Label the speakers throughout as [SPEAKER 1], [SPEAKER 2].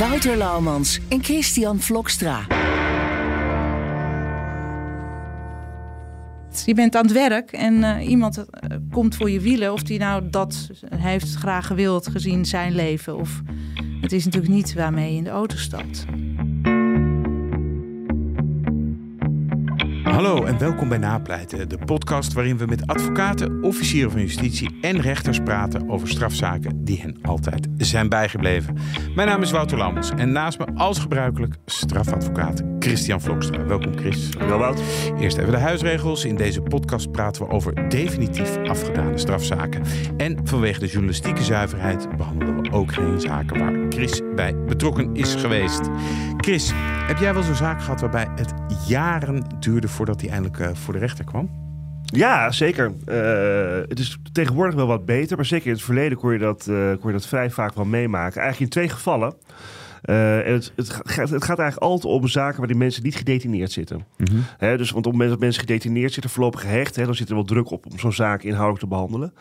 [SPEAKER 1] Wouter Laumans en Christian Vlokstra.
[SPEAKER 2] Je bent aan het werk en uh, iemand uh, komt voor je wielen. Of die nou dat heeft graag gewild gezien zijn leven. Of het is natuurlijk niet waarmee je in de auto stapt.
[SPEAKER 3] Hallo en welkom bij Napleiten, de podcast waarin we met advocaten, officieren van justitie en rechters praten over strafzaken die hen altijd zijn bijgebleven. Mijn naam is Wouter Lammers en naast me als gebruikelijk strafadvocaat Christian Vlokstra. Welkom Chris.
[SPEAKER 4] Wel Wout.
[SPEAKER 3] Eerst even de huisregels. In deze podcast praten we over definitief afgedane strafzaken. En vanwege de journalistieke zuiverheid behandelen we ook geen zaken waar Chris bij betrokken is geweest. Chris, heb jij wel zo'n zaak gehad waarbij het jaren duurde voordat hij eindelijk uh, voor de rechter kwam?
[SPEAKER 4] Ja, zeker. Uh, het is tegenwoordig wel wat beter, maar zeker in het verleden kon je dat, uh, kon je dat vrij vaak wel meemaken. Eigenlijk in twee gevallen. Uh, het, het, gaat, het, gaat eigenlijk altijd om zaken waar die mensen niet gedetineerd zitten. Mm -hmm. He, dus, want op het moment dat mensen gedetineerd zitten, voorlopig gehecht, he, dan zit er wel druk op om zo'n zaak inhoudelijk te behandelen.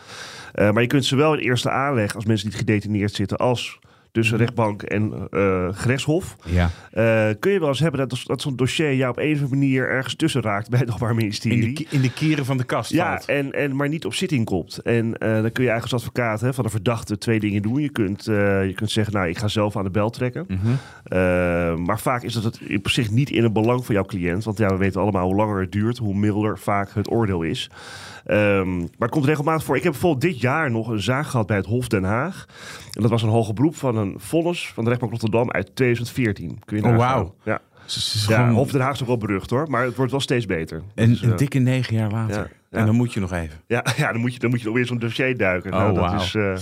[SPEAKER 4] Maar je kunt zowel in eerste aanleg als mensen niet gedetineerd zitten, als tussen rechtbank en uh, gerechtshof.
[SPEAKER 3] Ja.
[SPEAKER 4] Uh, kun je wel eens hebben dat, dat zo'n dossier jou op een of andere manier ergens tussen raakt bij het Openbaar Ministerie.
[SPEAKER 3] In de, in de kieren van de kast
[SPEAKER 4] ja,
[SPEAKER 3] valt.
[SPEAKER 4] En, en maar niet op zitting komt. En uh, dan kun je eigenlijk als advocaat hè, van de verdachte twee dingen doen. Je kunt, je kunt zeggen, nou, ik ga zelf aan de bel trekken.
[SPEAKER 3] Mm -hmm.
[SPEAKER 4] maar vaak is dat het op zich niet in het belang van jouw cliënt. Want ja, we weten allemaal hoe langer het duurt, hoe milder vaak het oordeel is. Um, maar het komt regelmatig voor. Ik heb bijvoorbeeld dit jaar nog een zaak gehad bij het Hof Den Haag. En dat was een hoge beroep van een vonnis van de rechtbank Rotterdam uit 2014. Kun je
[SPEAKER 3] oh, wauw.
[SPEAKER 4] Ja.
[SPEAKER 3] Dus
[SPEAKER 4] ja,
[SPEAKER 3] gewoon...
[SPEAKER 4] Hof Den Haag is ook wel berucht hoor, maar het wordt wel steeds beter.
[SPEAKER 3] En
[SPEAKER 4] Dus,
[SPEAKER 3] een
[SPEAKER 4] eh,
[SPEAKER 3] dikke negen jaar later.
[SPEAKER 4] ja, ja.
[SPEAKER 3] En dan moet je nog even.
[SPEAKER 4] ja, ja, dan moet je, dan moet je alweer zo'n dossier duiken.
[SPEAKER 3] Oh,
[SPEAKER 4] nou, dat is eh,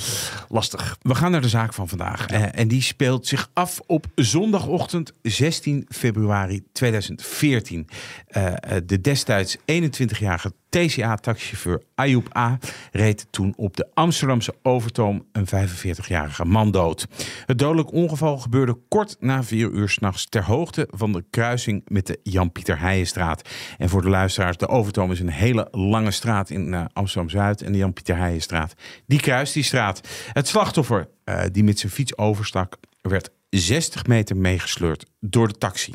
[SPEAKER 4] lastig.
[SPEAKER 3] We gaan naar de zaak van vandaag. Eh, en die speelt zich af op zondagochtend 16 februari 2014. Eh, eh, de destijds 21-jarige TCA-taxichauffeur Ayoub A. reed toen op de Amsterdamse Overtoom een 45-jarige man dood. Het dodelijk ongeval gebeurde kort na 4 uur s'nachts ter hoogte van de kruising met de Jan-Pieter Heijenstraat. En voor de luisteraars, de Overtoom is een hele lange straat in eh, Amsterdam-Zuid en de Jan-Pieter Heijenstraat. Die kruist die straat. Het slachtoffer eh, die met zijn fiets overstak werd 60 meter meegesleurd door de taxi.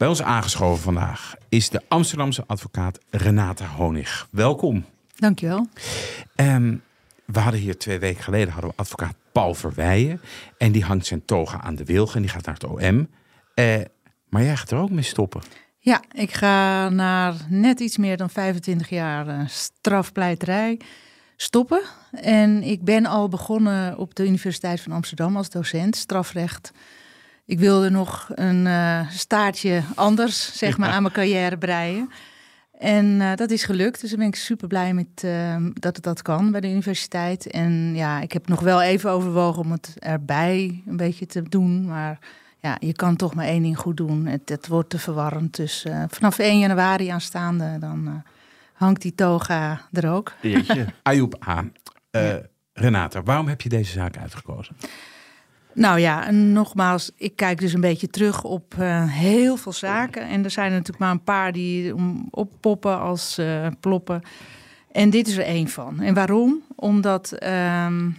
[SPEAKER 3] Bij ons aangeschoven vandaag is de Amsterdamse advocaat Renate Honig. Welkom.
[SPEAKER 2] Dankjewel.
[SPEAKER 3] Um, we hadden hier twee weken geleden hadden we advocaat Paul Verweijen. En die hangt zijn toga aan de wilgen en die gaat naar het OM. Uh, maar jij gaat er ook mee stoppen.
[SPEAKER 2] Ja, ik ga na net iets meer dan 25 jaar uh, strafpleiterij stoppen. En ik ben al begonnen op de Universiteit van Amsterdam als docent strafrecht. Ik wilde nog een uh, staartje anders, zeg maar, ja. aan mijn carrière breien. En uh, dat is gelukt, dus daar ben ik super blij met uh, dat het dat kan bij de universiteit. En ja, ik heb nog wel even overwogen om het erbij een beetje te doen. Maar ja, je kan toch maar één ding goed doen. Het, het wordt te verwarrend. Dus uh, vanaf 1 januari aanstaande, dan hangt die toga er ook.
[SPEAKER 3] Ayoub A. Ja. Renata, waarom heb je deze zaak uitgekozen?
[SPEAKER 2] Nou ja, en nogmaals, ik kijk dus een beetje terug op uh, heel veel zaken. En er zijn er natuurlijk maar een paar die oppoppen als uh, ploppen. En dit is er één van. En waarom? Omdat, um,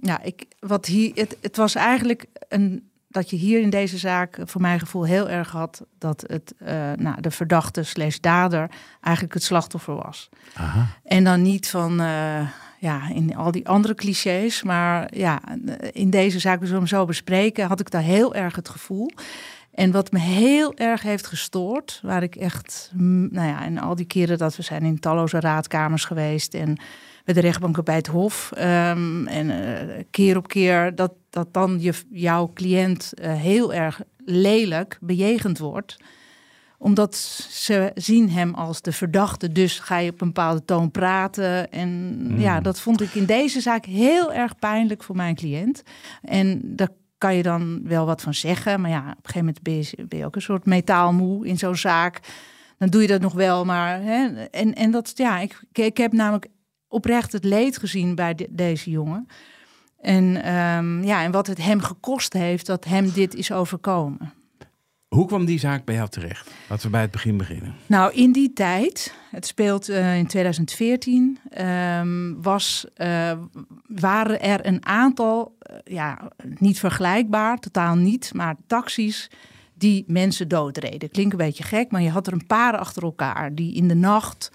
[SPEAKER 2] ja, ik, wat hier, het, het was eigenlijk een, dat je hier in deze zaak voor mijn gevoel heel erg had... dat het, uh, nou, de verdachte slash dader eigenlijk het slachtoffer was.
[SPEAKER 3] Aha.
[SPEAKER 2] En dan niet van ja, in al die andere clichés. Maar ja, in deze zaak, we zullen zo bespreken, had ik daar heel erg het gevoel. En wat me heel erg heeft gestoord, waar ik echt, nou ja, en al die keren dat we zijn in talloze raadkamers geweest en bij de rechtbank bij het Hof. Um, en uh, keer op keer dat, dat dan je, jouw cliënt uh, heel erg lelijk bejegend wordt omdat ze zien hem als de verdachte, dus ga je op een bepaalde toon praten. En mm. ja, dat vond ik in deze zaak heel erg pijnlijk voor mijn cliënt. En daar kan je dan wel wat van zeggen. Maar ja, op een gegeven moment ben je, ben je ook een soort metaalmoe in zo'n zaak. Dan doe je dat nog wel, maar... Hè, en, en dat, ja, ik, ik heb namelijk oprecht het leed gezien bij de- deze jongen. En, ehm, ja, en wat het hem gekost heeft dat hem dit is overkomen.
[SPEAKER 3] Hoe kwam die zaak bij jou terecht? Laten we bij het begin beginnen.
[SPEAKER 2] Nou, in die tijd, het speelt eh, in 2014, ehm, was, eh, waren er een aantal, eh, ja, niet vergelijkbaar, totaal niet, maar taxis die mensen doodreden. Klinkt een beetje gek, maar je had er een paar achter elkaar die in de nacht.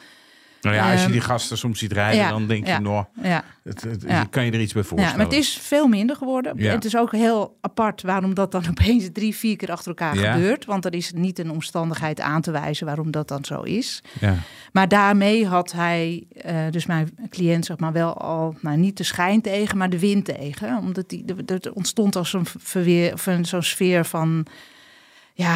[SPEAKER 3] Nou ja, als je
[SPEAKER 2] Ehm,
[SPEAKER 3] die gasten soms ziet rijden,
[SPEAKER 2] ja,
[SPEAKER 3] dan denk je,
[SPEAKER 2] ja,
[SPEAKER 3] nou,
[SPEAKER 2] Ja,
[SPEAKER 3] het,
[SPEAKER 2] Ja.
[SPEAKER 3] kan je er iets bij
[SPEAKER 2] ja,
[SPEAKER 3] voorstellen.
[SPEAKER 2] maar het is veel minder geworden.
[SPEAKER 3] Ja.
[SPEAKER 2] Het is ook heel apart waarom dat dan opeens drie, vier keer achter elkaar
[SPEAKER 3] Ja.
[SPEAKER 2] gebeurt. Want er is niet een omstandigheid aan te wijzen waarom dat dan zo is.
[SPEAKER 3] Ja.
[SPEAKER 2] Maar daarmee had hij, eh, dus mijn cliënt, zeg maar, wel al, nou niet de schijn tegen, maar de wind tegen. Omdat die, er- ontstond als een verweer, of een- zo'n sfeer van, ja.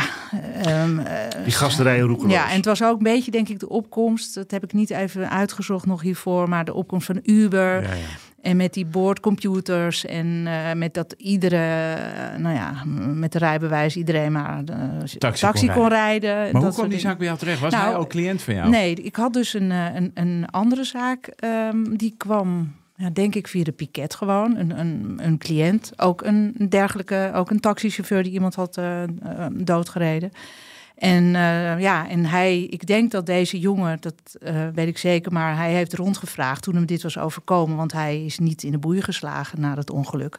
[SPEAKER 2] ehm, eh,
[SPEAKER 4] Die gasterijen roekeloos.
[SPEAKER 2] ja, en het was ook een beetje, denk ik, de opkomst. Dat heb ik niet even uitgezocht nog hiervoor, maar de opkomst van Uber.
[SPEAKER 3] Ja, ja.
[SPEAKER 2] En met die boordcomputers en eh, met dat iedere, nou ja, met de rijbewijs iedereen maar eh, taxi,
[SPEAKER 3] kon
[SPEAKER 2] kon rijden.
[SPEAKER 3] Maar
[SPEAKER 2] Dat
[SPEAKER 3] hoe kwam die
[SPEAKER 2] dingen.
[SPEAKER 3] zaak bij jou terecht? Was
[SPEAKER 2] Nou,
[SPEAKER 3] hij ook cliënt van jou?
[SPEAKER 2] Nee, ik had dus een, een, een andere zaak. ehm, die kwam, ja, denk ik, via de piket gewoon. Een, een, een cliënt. Ook een dergelijke, ook een taxichauffeur die iemand had eh, eh, doodgereden. En eh, ja, en hij, ik denk dat deze jongen, dat weet ik zeker, maar hij heeft rondgevraagd toen hem dit was overkomen, want hij is niet in de boeien geslagen na het ongeluk.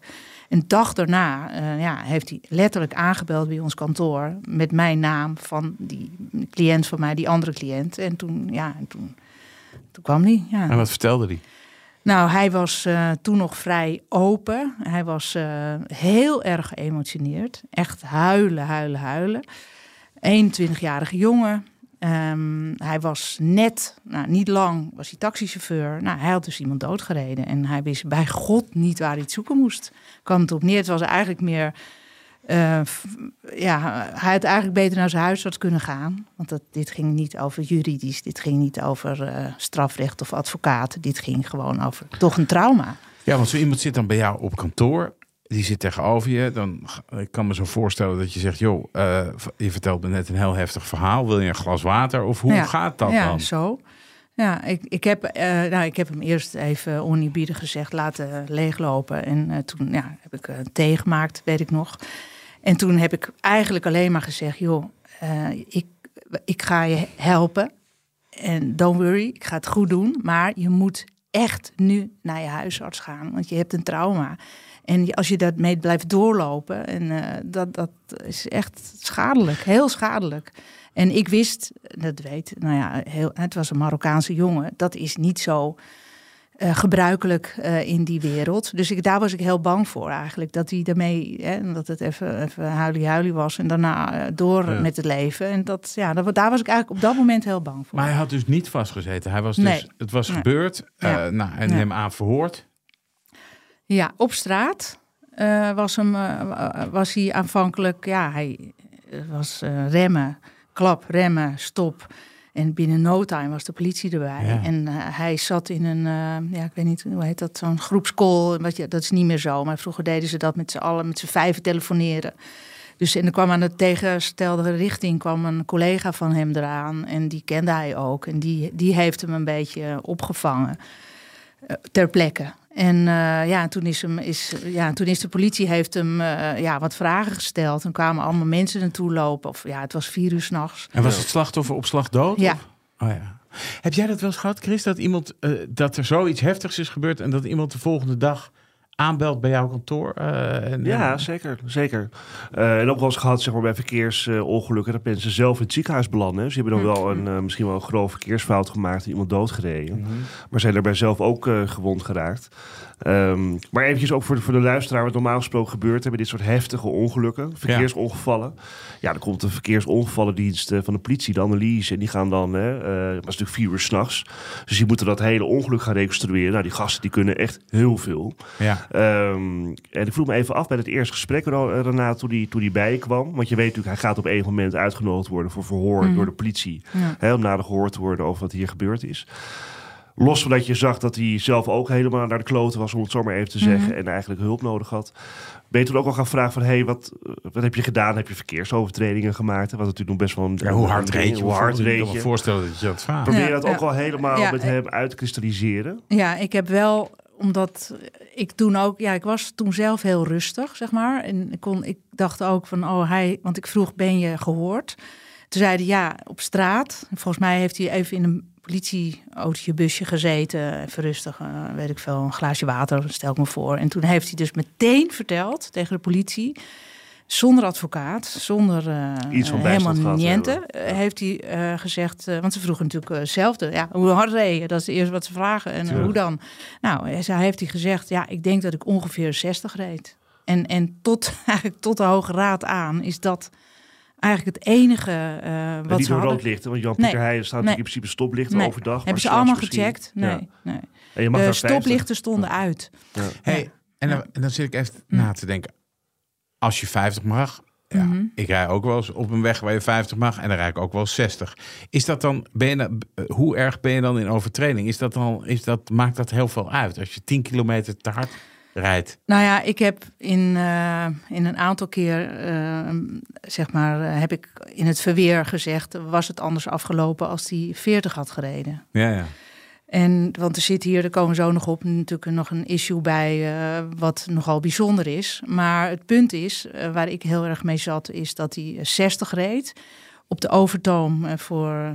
[SPEAKER 2] Een dag daarna ja, heeft hij letterlijk aangebeld bij ons kantoor met mijn naam van die cliënt van mij, die andere cliënt. En toen, ja, en toen, toen kwam hij. Ja.
[SPEAKER 3] En wat vertelde hij?
[SPEAKER 2] Nou, hij was eh, toen nog vrij open. Hij was eh, heel erg geëmotioneerd. Echt huilen, huilen, huilen. 21-jarige jongen. Ehm, hij was net, nou niet lang, was hij taxichauffeur. Nou, hij had dus iemand doodgereden. En hij wist bij God niet waar hij het zoeken moest. Kwam het op neer. Het was eigenlijk meer... eh, ja, hij had eigenlijk beter naar zijn huisarts kunnen gaan. Want dat, dit ging niet over juridisch. Dit ging niet over eh, strafrecht of advocaat. Dit ging gewoon over toch een trauma.
[SPEAKER 3] Ja, want zo iemand zit dan bij jou op kantoor. Die zit tegenover je. Dan, ik kan me zo voorstellen dat je zegt... joh, eh, je vertelt me net een heel heftig verhaal. Wil je een glas water? Of hoe
[SPEAKER 2] Ja.
[SPEAKER 3] gaat dat
[SPEAKER 2] ja,
[SPEAKER 3] dan?
[SPEAKER 2] zo. Ja, ik, ik, heb, nou, ik heb hem eerst even oniebiedig gezegd laten leeglopen. En toen ja, heb ik eh, thee gemaakt, weet ik nog. En toen heb ik eigenlijk alleen maar gezegd... joh, eh, ik, ik ga je helpen. En don't worry, ik ga het goed doen. Maar je moet echt nu naar je huisarts gaan. Want je hebt een trauma. En als je dat mee blijft doorlopen... En, eh, dat, dat is echt schadelijk, heel schadelijk. En ik wist, dat weet, nou ja, heel, het was een Marokkaanse jongen. Dat is niet zo eh, gebruikelijk eh, in die wereld. Dus ik, daar was ik heel bang voor eigenlijk. Dat hij daarmee, hè, dat het even, even huilie-huilie was. En daarna eh, door
[SPEAKER 3] Ja.
[SPEAKER 2] met het leven. En dat, ja, dat, daar was ik eigenlijk op dat moment heel bang voor.
[SPEAKER 3] Maar hij had dus niet vastgezeten. Hij was dus,
[SPEAKER 2] Nee.
[SPEAKER 3] Het was
[SPEAKER 2] Nee.
[SPEAKER 3] gebeurd.
[SPEAKER 2] Ja.
[SPEAKER 3] nou, en
[SPEAKER 2] Ja.
[SPEAKER 3] hem aan verhoord.
[SPEAKER 2] Ja, op straat was, hem, was hij aanvankelijk, ja, hij was remmen, klap, remmen, stop. En binnen no time was de politie erbij.
[SPEAKER 3] Ja.
[SPEAKER 2] En eh, hij zat in een, eh, ja, ik weet niet, hoe heet dat, zo'n groepscall. Wat je, dat is niet meer zo, maar vroeger deden ze dat met z'n allen, met z'n vijven telefoneren. Dus en er kwam aan de tegenstelde richting kwam een collega van hem eraan. En die kende hij ook. En die, die heeft hem een beetje opgevangen eh, ter plekke. En eh, ja, toen is, hem, is, ja, toen is de politie heeft hem eh, ja, wat vragen gesteld. En kwamen allemaal mensen naartoe lopen. Of ja, het was vier uur s'nachts.
[SPEAKER 3] En was het slachtoffer op slag dood?
[SPEAKER 2] Ja.
[SPEAKER 3] of? Oh, ja. Heb jij dat wel eens gehad, Chris? Dat, iemand, eh, dat er zoiets heftigs is gebeurd... en dat iemand de volgende dag aanbelt bij jouw kantoor? eh, en,
[SPEAKER 4] Ja,
[SPEAKER 3] en-
[SPEAKER 4] zeker. zeker. Eh, en ook wel eens gehad zeg maar, bij verkeersongelukken dat mensen zelf in het ziekenhuis belanden. Ze hebben dan wel een, eh, misschien wel een grove verkeersfout gemaakt en iemand doodgereden.
[SPEAKER 3] Mhm.
[SPEAKER 4] Maar zijn daarbij zelf ook eh, gewond geraakt. Ehm, maar eventjes ook voor de, voor de luisteraar, wat normaal gesproken gebeurt, hebben dit soort heftige ongelukken, verkeersongevallen. Ja, dan komt de verkeersongevallendienst eh, van de politie, de analyse, en die gaan dan, hè, eh, maar het is natuurlijk vier uur s'nachts. Dus die moeten dat hele ongeluk gaan reconstrueren. Nou, die gasten die kunnen echt heel veel.
[SPEAKER 3] Ja.
[SPEAKER 4] Ehm, en ik vroeg me even af bij het eerste gesprek, Renaat, toen die, toen die bij je kwam. Want je weet natuurlijk, hij gaat op een moment uitgenodigd worden voor verhoor
[SPEAKER 2] Mhm.
[SPEAKER 4] door de politie.
[SPEAKER 2] Ja.
[SPEAKER 4] Hè, om nader gehoord te worden over wat hier gebeurd is. Los van dat je zag dat hij zelf ook helemaal naar de kloten was, om het zo maar even te zeggen,
[SPEAKER 2] Mhm.
[SPEAKER 4] en eigenlijk hulp nodig had. Ben je toen ook al gaan vragen van, hé, hey, wat, wat heb je gedaan? Heb je verkeersovertredingen gemaakt? Wat natuurlijk nog best wel een...
[SPEAKER 3] Ja, hoe hard
[SPEAKER 4] een-
[SPEAKER 3] reed je?
[SPEAKER 4] Hoe hard reed
[SPEAKER 3] Ik kan me
[SPEAKER 4] je?
[SPEAKER 3] voorstellen dat je dat vraagt.
[SPEAKER 4] Probeer je
[SPEAKER 2] Ja,
[SPEAKER 4] dat ook al helemaal
[SPEAKER 2] Ja,
[SPEAKER 4] met
[SPEAKER 2] eh,
[SPEAKER 4] hem uit te kristalliseren?
[SPEAKER 2] Ja, ik heb wel, omdat ik toen ook, ja, ik was toen zelf heel rustig, zeg maar. En ik, kon, ik dacht ook van, oh, hij, want ik vroeg, ben je gehoord? Toen zei hij, ja, op straat. Volgens mij heeft hij even in een politieautootje, busje gezeten, even rustig, eh, weet ik veel, een glaasje water, stel ik me voor. En toen heeft hij dus meteen verteld tegen de politie, zonder advocaat, zonder eh,
[SPEAKER 4] Iets van
[SPEAKER 2] helemaal niente, eh, heeft hij gezegd, want ze vroegen natuurlijk hetzelfde, ja, hoe hard reed je? Dat is het eerste wat ze vragen. En
[SPEAKER 4] Tuurlijk.
[SPEAKER 2] hoe dan? Nou, hij heeft hij gezegd, ja, ik denk dat ik ongeveer 60 reed. En, en tot, eigenlijk tot de Hoge Raad aan is dat eigenlijk het enige eh,
[SPEAKER 4] En
[SPEAKER 2] wat
[SPEAKER 4] niet
[SPEAKER 2] ze
[SPEAKER 4] door
[SPEAKER 2] hadden.
[SPEAKER 4] roodlichten, want Jan
[SPEAKER 2] Nee.
[SPEAKER 4] Pieter Heijen staat
[SPEAKER 2] Nee.
[SPEAKER 4] natuurlijk in principe stoplichten
[SPEAKER 2] Nee.
[SPEAKER 4] overdag. maar
[SPEAKER 2] Hebben ze allemaal
[SPEAKER 4] misschien.
[SPEAKER 2] gecheckt? Nee,
[SPEAKER 4] Ja.
[SPEAKER 2] nee.
[SPEAKER 4] En je mag
[SPEAKER 2] De
[SPEAKER 4] daar 50.
[SPEAKER 2] stoplichten stonden uit.
[SPEAKER 3] Hey, en, dan, en dan zit ik even
[SPEAKER 2] Hm.
[SPEAKER 3] na te denken. Als je 50 mag, ja,
[SPEAKER 2] Mhm.
[SPEAKER 3] ik rij ook wel eens op een weg waar je 50 mag en dan rijd ik ook wel eens 60. Is dat dan, ben je, dan- hoe erg ben je dan in overtreding? Is dat dan, is dat, maakt dat heel veel uit als je 10 kilometer te hard rijdt?
[SPEAKER 2] Nou ja, ik heb in, eh, in een aantal keer, eh, zeg maar, eh, heb ik in het verweer gezegd, was het anders afgelopen als die 40 had gereden.
[SPEAKER 3] Ja, ja.
[SPEAKER 2] En want er zit hier, er komen zo nog op, natuurlijk nog een issue bij eh, wat nogal bijzonder is. Maar het punt is, eh, waar ik heel erg mee zat, is dat hij eh, 60 reed op de overtoom voor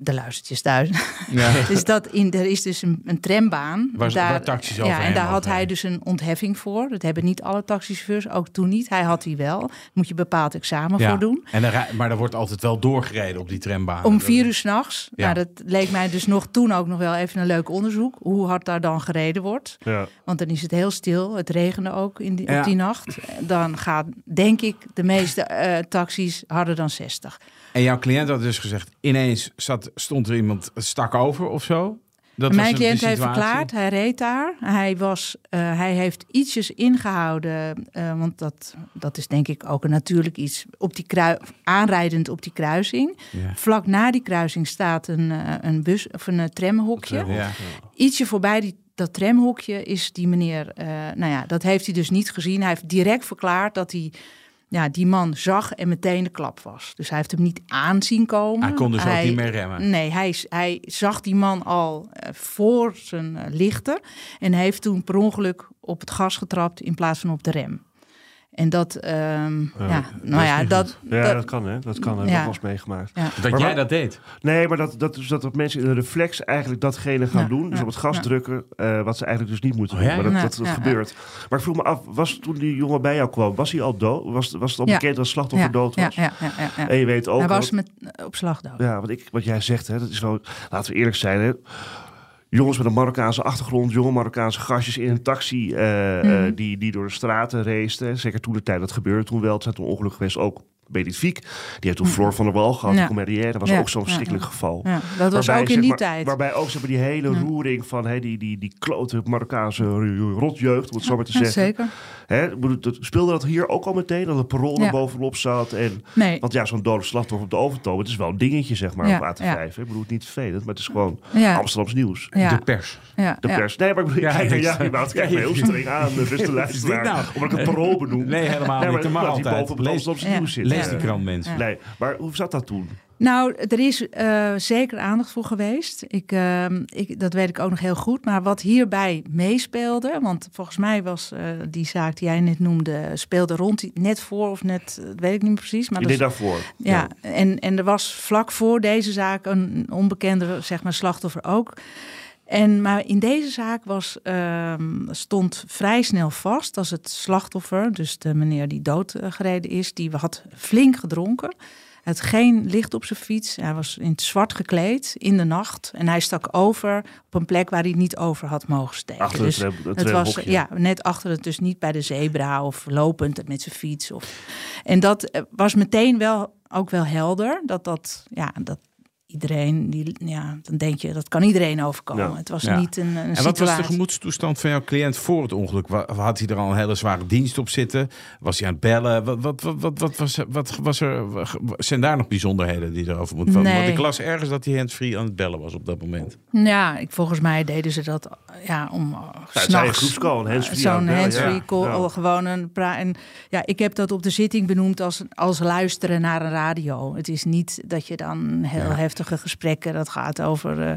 [SPEAKER 2] de luistertjes thuis.
[SPEAKER 3] ja.
[SPEAKER 2] Dus dat in, er is dus een, een trambaan.
[SPEAKER 3] Waar- waar taxis
[SPEAKER 2] ja, en daar had hij dus een ontheffing voor. Dat hebben niet alle taxichauffeurs, ook toen niet. Hij had die wel. Daar moet je bepaald examen
[SPEAKER 3] Ja.
[SPEAKER 2] voor doen.
[SPEAKER 3] En maar er wordt altijd wel doorgereden op die trambaan.
[SPEAKER 2] Om vier uur s'nachts.
[SPEAKER 3] Ja.
[SPEAKER 2] Nou, dat leek mij dus nog toen ook nog wel even een leuk onderzoek. Hoe hard daar dan gereden wordt.
[SPEAKER 4] Ja.
[SPEAKER 2] Want dan is het heel stil. Het regende ook in die,
[SPEAKER 3] Ja.
[SPEAKER 2] op die nacht. Dan gaat, denk ik, de meeste eh, taxis harder dan 60.
[SPEAKER 3] En jouw cliënt had dus gezegd, ineens zat, stond er iemand stak over of zo? Dat
[SPEAKER 2] Mijn cliënt heeft verklaard, hij reed daar. Hij, was, eh, hij heeft ietsjes ingehouden, eh, want dat, dat is denk ik ook een natuurlijk iets, op die krui aanrijdend op die kruising.
[SPEAKER 3] Ja.
[SPEAKER 2] Vlak na die kruising staat een, eh, een bus of een tramhokje.
[SPEAKER 3] Ja.
[SPEAKER 2] Ietsje voorbij die, dat tramhokje is die meneer, eh, nou ja, dat heeft hij dus niet gezien. Hij heeft direct verklaard dat hij ja, die man zag en meteen de klap was. Dus hij heeft hem niet aanzien komen.
[SPEAKER 3] Hij kon dus ook niet meer remmen.
[SPEAKER 2] Nee, hij, hij zag die man al eh, voor zijn eh, lichten en heeft toen per ongeluk op het gas getrapt in plaats van op de rem. En dat, ehm, ja, nou ja, dat,
[SPEAKER 4] Ja, dat,
[SPEAKER 2] dat-
[SPEAKER 4] kan hè. Dat kan, heb ik
[SPEAKER 2] Ja.
[SPEAKER 4] meegemaakt.
[SPEAKER 2] ja.
[SPEAKER 3] Dat
[SPEAKER 4] Maar
[SPEAKER 3] jij dat deed.
[SPEAKER 4] Nee, maar dat, dat, dus dat, dat mensen in een reflex eigenlijk datgene gaan
[SPEAKER 2] Ja,
[SPEAKER 4] doen. Dus
[SPEAKER 2] ja,
[SPEAKER 4] op het gas
[SPEAKER 2] ja.
[SPEAKER 4] drukken, eh, wat ze eigenlijk dus niet moeten
[SPEAKER 3] Oh,
[SPEAKER 4] doen.
[SPEAKER 3] ja?
[SPEAKER 4] Maar dat,
[SPEAKER 2] Ja,
[SPEAKER 4] dat, dat
[SPEAKER 2] ja,
[SPEAKER 4] gebeurt. Maar ik vroeg me af, was toen die jongen bij jou kwam, was hij al dood? Was, was het al
[SPEAKER 2] Ja.
[SPEAKER 4] bekend dat het slachtoffer
[SPEAKER 2] ja,
[SPEAKER 4] dood
[SPEAKER 2] ja,
[SPEAKER 4] was?
[SPEAKER 2] ja, ja, ja, ja.
[SPEAKER 4] En je weet ook...
[SPEAKER 2] Hij was met, eh, op slag dood.
[SPEAKER 4] Ja, wat, ik, wat jij zegt, hè, dat is wel, laten we eerlijk zijn. Hè. Jongens met een Marokkaanse achtergrond, jonge Marokkaanse gastjes in een taxi eh,
[SPEAKER 2] Mhm.
[SPEAKER 4] eh, die, die door de straten raceten. Zeker toen de tijd dat gebeurde, toen wel. Het zijn toen ongeluk geweest, ook Benefiek. Die heeft toen Floor van der Wal gehad,
[SPEAKER 2] Ja.
[SPEAKER 4] de. Dat was
[SPEAKER 2] Ja,
[SPEAKER 4] ook zo'n verschrikkelijk
[SPEAKER 2] ja.
[SPEAKER 4] geval.
[SPEAKER 2] Ja, dat was
[SPEAKER 4] Waarbij,
[SPEAKER 2] ook in
[SPEAKER 4] zeg
[SPEAKER 2] die
[SPEAKER 4] maar,
[SPEAKER 2] tijd.
[SPEAKER 4] Waarbij ook zeg maar, die hele
[SPEAKER 2] Ja.
[SPEAKER 4] roering van hè, die, die, die klote Marokkaanse rotjeugd, om het zo maar te
[SPEAKER 2] Ja,
[SPEAKER 4] zeggen.
[SPEAKER 2] zeker.
[SPEAKER 4] Hè, speelde dat hier ook al meteen, dat het parool er bovenop zat? En,
[SPEAKER 2] Nee,
[SPEAKER 4] want ja, zo'n dode slachtoffer op de overtoom, het is wel een dingetje, zeg maar,
[SPEAKER 2] Ja,
[SPEAKER 4] op AT5.
[SPEAKER 2] ja.
[SPEAKER 4] hè. Ik bedoel, het niet vervelend, maar het is gewoon
[SPEAKER 2] ja,
[SPEAKER 4] Amsterdams nieuws.
[SPEAKER 2] ja,
[SPEAKER 3] De pers.
[SPEAKER 2] ja,
[SPEAKER 4] De pers. Nee, maar ik bedoel,
[SPEAKER 3] Ja,
[SPEAKER 4] kijk,
[SPEAKER 3] ik-
[SPEAKER 4] ja, je wou het
[SPEAKER 3] Ja,
[SPEAKER 4] kijken
[SPEAKER 3] je-
[SPEAKER 4] heel streng aan, de beste luisteraar.
[SPEAKER 3] nou?
[SPEAKER 4] Omdat ik het parool benoem.
[SPEAKER 3] Nee, helemaal niet. Dat mag
[SPEAKER 4] omdat hij
[SPEAKER 3] altijd.
[SPEAKER 4] boven op het
[SPEAKER 3] Lees,
[SPEAKER 4] Amsterdamse
[SPEAKER 2] Ja.
[SPEAKER 4] nieuws zit. Ja.
[SPEAKER 3] die krant, mensen.
[SPEAKER 2] Ja.
[SPEAKER 4] Nee, maar hoe zat dat toen?
[SPEAKER 2] Nou, er is eh, zeker aandacht voor geweest. Ik, ehm, ik, dat weet ik ook nog heel goed. Maar wat hierbij meespeelde, want volgens mij was eh, die zaak die jij net noemde, speelde rond net voor of net, dat weet ik niet meer precies. Maar is-
[SPEAKER 4] daarvoor.
[SPEAKER 2] ja, En, en er was vlak voor deze zaak een onbekende zeg maar, slachtoffer ook. En, maar in deze zaak was, ehm, stond vrij snel vast als het slachtoffer, dus de meneer die doodgereden is, die had flink gedronken. Hij had geen licht op zijn fiets. Hij was in het zwart gekleed in de nacht. En hij stak over op een plek waar hij niet over had mogen steken.
[SPEAKER 4] Achter
[SPEAKER 2] Dus
[SPEAKER 4] het, het
[SPEAKER 2] het was ja, net achter het, dus niet bij de zebra of lopend met zijn fiets. Of, en dat eh, was meteen wel ook wel helder. Dat dat, ja, dat iedereen, die, ja, dan denk je, dat kan iedereen overkomen.
[SPEAKER 4] Ja.
[SPEAKER 2] Het was
[SPEAKER 3] Ja.
[SPEAKER 2] niet een, een
[SPEAKER 3] En
[SPEAKER 2] situatie.
[SPEAKER 3] wat was de gemoedstoestand van jouw cliënt voor het ongeluk? Had hij er al een hele zware dienst op zitten? Was hij aan het bellen? Wat, wat, wat, wat, wat was, wat was er? Zijn daar nog bijzonderheden die erover moeten vallen?
[SPEAKER 2] Nee.
[SPEAKER 3] Want ik las ergens dat hij handsfree aan het bellen was op dat moment.
[SPEAKER 2] Ja, ik, volgens mij deden ze dat ja, om
[SPEAKER 4] het zijn
[SPEAKER 2] s'nachts.
[SPEAKER 4] groepscall, een handsfree aan
[SPEAKER 2] Zo'n handsfree
[SPEAKER 4] ja.
[SPEAKER 2] call,
[SPEAKER 4] Ja.
[SPEAKER 2] al gewoon een pra en ja, ik heb dat op de zitting benoemd als, als luisteren naar een radio. Het is niet dat je dan heel
[SPEAKER 3] Ja.
[SPEAKER 2] Gesprekken, dat gaat over eh,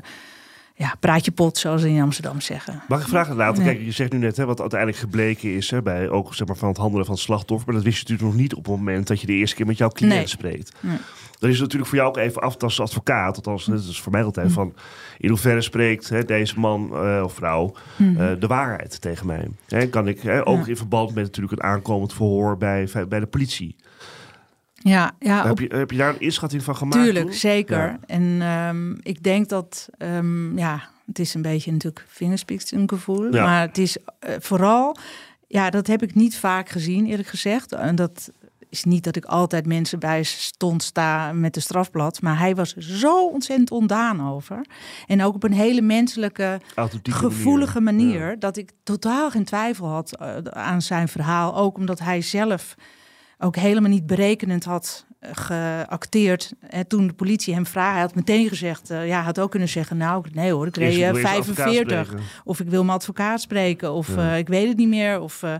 [SPEAKER 2] ja, praat je pot, zoals ze in Amsterdam zeggen.
[SPEAKER 4] Mag ik vragen later?
[SPEAKER 2] Ja.
[SPEAKER 4] Kijk, je zegt nu net hè, wat uiteindelijk gebleken is hè, bij ook zeg maar, van het handelen van het slachtoffer. Maar dat wist je natuurlijk nog niet op het moment dat je de eerste keer met jouw cliënt
[SPEAKER 2] Nee.
[SPEAKER 4] spreekt.
[SPEAKER 2] Nee.
[SPEAKER 4] Dan is natuurlijk voor jou ook even af als advocaat. Althans, dat is voor mij altijd
[SPEAKER 2] Hm.
[SPEAKER 4] van in hoeverre spreekt hè, deze man eh, of vrouw eh, de waarheid tegen mij. Hè, kan ik hè, ook.
[SPEAKER 2] Ja.
[SPEAKER 4] in verband met natuurlijk het aankomend verhoor bij, bij de politie.
[SPEAKER 2] Ja, ja
[SPEAKER 4] heb, je, heb je daar een inschatting van gemaakt?
[SPEAKER 2] tuurlijk,
[SPEAKER 4] toen?
[SPEAKER 2] zeker.
[SPEAKER 4] Ja.
[SPEAKER 2] En ehm, ik denk dat, ehm, ja, het is een beetje natuurlijk vingerspitsengevoel.
[SPEAKER 4] Ja.
[SPEAKER 2] Maar het is eh, vooral, ja, dat heb ik niet vaak gezien eerlijk gezegd. En dat is niet dat ik altijd mensen bij stond sta met de strafblad. Maar hij was zo ontzettend ontdaan over. En ook op een hele menselijke,
[SPEAKER 4] Authentieke
[SPEAKER 2] gevoelige manier.
[SPEAKER 4] Ja.
[SPEAKER 2] Dat ik totaal geen twijfel had eh, aan zijn verhaal. Ook omdat hij zelf ook helemaal niet berekenend had eh, geacteerd. En toen de politie hem vraagt, hij had meteen gezegd... eh, ja, hij had ook kunnen zeggen, nou, nee hoor, ik reed eh,
[SPEAKER 4] wil je eens advocaat
[SPEAKER 2] 45.
[SPEAKER 4] spreken.
[SPEAKER 2] Of ik wil mijn advocaat spreken. Of
[SPEAKER 4] Ja.
[SPEAKER 2] eh, ik weet het niet meer. Of, eh,
[SPEAKER 3] Hij,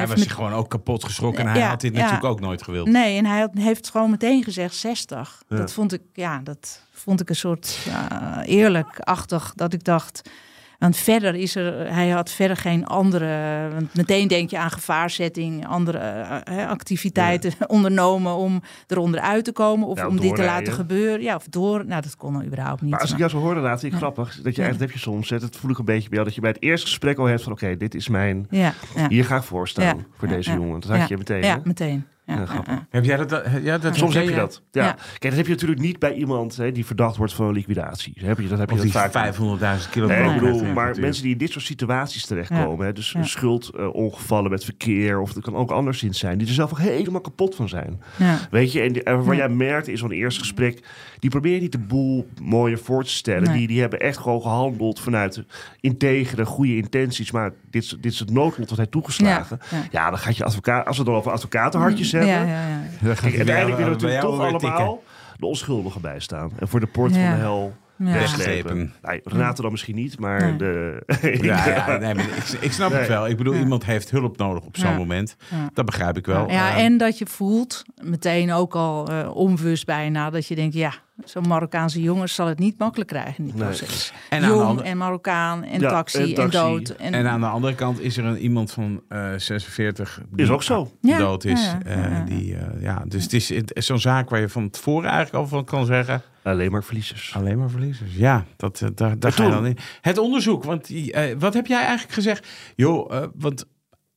[SPEAKER 2] heeft
[SPEAKER 3] was
[SPEAKER 2] met-
[SPEAKER 3] gewoon ook kapot geschrokken en hij
[SPEAKER 2] Ja,
[SPEAKER 3] had dit
[SPEAKER 2] ja.
[SPEAKER 3] natuurlijk ook nooit gewild.
[SPEAKER 2] Nee, en hij had, heeft gewoon meteen gezegd 60.
[SPEAKER 4] Ja.
[SPEAKER 2] Dat vond ik, ja, dat vond ik een soort ja, eerlijk-achtig. Dat ik dacht. Want verder is er, hij had verder geen andere. Want meteen denk je aan gevaarzetting, andere eh, eh, activiteiten ondernomen om eronder uit te komen. Of
[SPEAKER 4] Ja,
[SPEAKER 2] om dit te laten gebeuren. Ja, of door. Nou, dat kon überhaupt niet.
[SPEAKER 4] Maar als ik jou zo hoorde, laat ik
[SPEAKER 2] Ja.
[SPEAKER 4] grappig. Dat je eigenlijk heb je soms, dat voel ik een beetje bij jou, dat je bij het eerste gesprek al hebt van oké, dit is mijn,
[SPEAKER 2] ja, ja,
[SPEAKER 4] hier ga ik voor staan voor deze jongen. Dat had je meteen.
[SPEAKER 2] Ja,
[SPEAKER 4] hè?
[SPEAKER 2] meteen. Ja,
[SPEAKER 4] Ja,
[SPEAKER 2] ja,
[SPEAKER 4] grappig.
[SPEAKER 2] ja.
[SPEAKER 3] Heb jij dat? Ja, dat
[SPEAKER 4] Soms heb je dat. Ja.
[SPEAKER 2] Ja.
[SPEAKER 4] Kijk, dat heb je natuurlijk niet bij iemand hè, die verdacht wordt van liquidatie. Heb je, dat heb je dat vaak.
[SPEAKER 3] 500.000 kilo
[SPEAKER 4] Nee, ik bedoel, maar mensen die in dit soort situaties terechtkomen, hè, dus
[SPEAKER 2] Ja.
[SPEAKER 4] schuldongevallen met verkeer, of het kan ook anderszins zijn, die er zelf ook helemaal kapot van zijn.
[SPEAKER 2] Ja.
[SPEAKER 4] Weet je, en die- en waar
[SPEAKER 2] Ja.
[SPEAKER 4] jij merkt in zo'n eerste gesprek, die proberen niet de boel mooier voor te stellen.
[SPEAKER 2] Nee.
[SPEAKER 4] Die, die hebben echt gewoon gehandeld vanuit integere, goede intenties, maar dit, is- dit is het noodlot wat hij toegeslagen. Ja,
[SPEAKER 2] Ja.
[SPEAKER 4] dan gaat je advocaat, als we het dan over advocatenhartjes hebben,
[SPEAKER 2] Ja, ja, ja.
[SPEAKER 3] Dan gaat
[SPEAKER 4] Kijk,
[SPEAKER 3] hij
[SPEAKER 4] uiteindelijk
[SPEAKER 3] bij
[SPEAKER 4] willen we natuurlijk toch allemaal de onschuldigen bijstaan. En voor de poort
[SPEAKER 2] Ja.
[SPEAKER 4] van de hel
[SPEAKER 2] Ja.
[SPEAKER 4] wegslepen. Nee, Renate dan misschien niet, maar
[SPEAKER 2] Nee.
[SPEAKER 4] de...
[SPEAKER 3] Ja, ja nee, maar ik, ik snap het wel. Ik bedoel,
[SPEAKER 2] Ja.
[SPEAKER 3] iemand heeft hulp nodig op zo'n
[SPEAKER 2] Ja.
[SPEAKER 3] moment.
[SPEAKER 2] Ja.
[SPEAKER 3] Dat begrijp ik wel.
[SPEAKER 2] Ja,
[SPEAKER 3] Eh,
[SPEAKER 2] en dat je voelt, meteen ook al eh onbewust bijna, dat je denkt, ja, zo'n Marokkaanse jongen zal het niet makkelijk krijgen in dit
[SPEAKER 4] Nee.
[SPEAKER 2] proces.
[SPEAKER 3] En aan de
[SPEAKER 2] Jong
[SPEAKER 3] andere-
[SPEAKER 2] en Marokkaan en,
[SPEAKER 4] Ja,
[SPEAKER 2] taxi,
[SPEAKER 4] en
[SPEAKER 2] dood. En,
[SPEAKER 3] En aan de andere kant is er een, iemand van eh 46 die
[SPEAKER 4] Is ook zo.
[SPEAKER 2] Ja,
[SPEAKER 3] dood is.
[SPEAKER 2] ja, ja,
[SPEAKER 3] Eh, die, eh, ja, dus het is zo'n zaak waar je van tevoren eigenlijk al van kan zeggen...
[SPEAKER 4] Alleen maar verliezers.
[SPEAKER 3] Alleen maar verliezers. Ja, dat, eh, daar, daar ga je dan in. Het onderzoek, want die, eh, wat heb jij eigenlijk gezegd? Joh, eh, want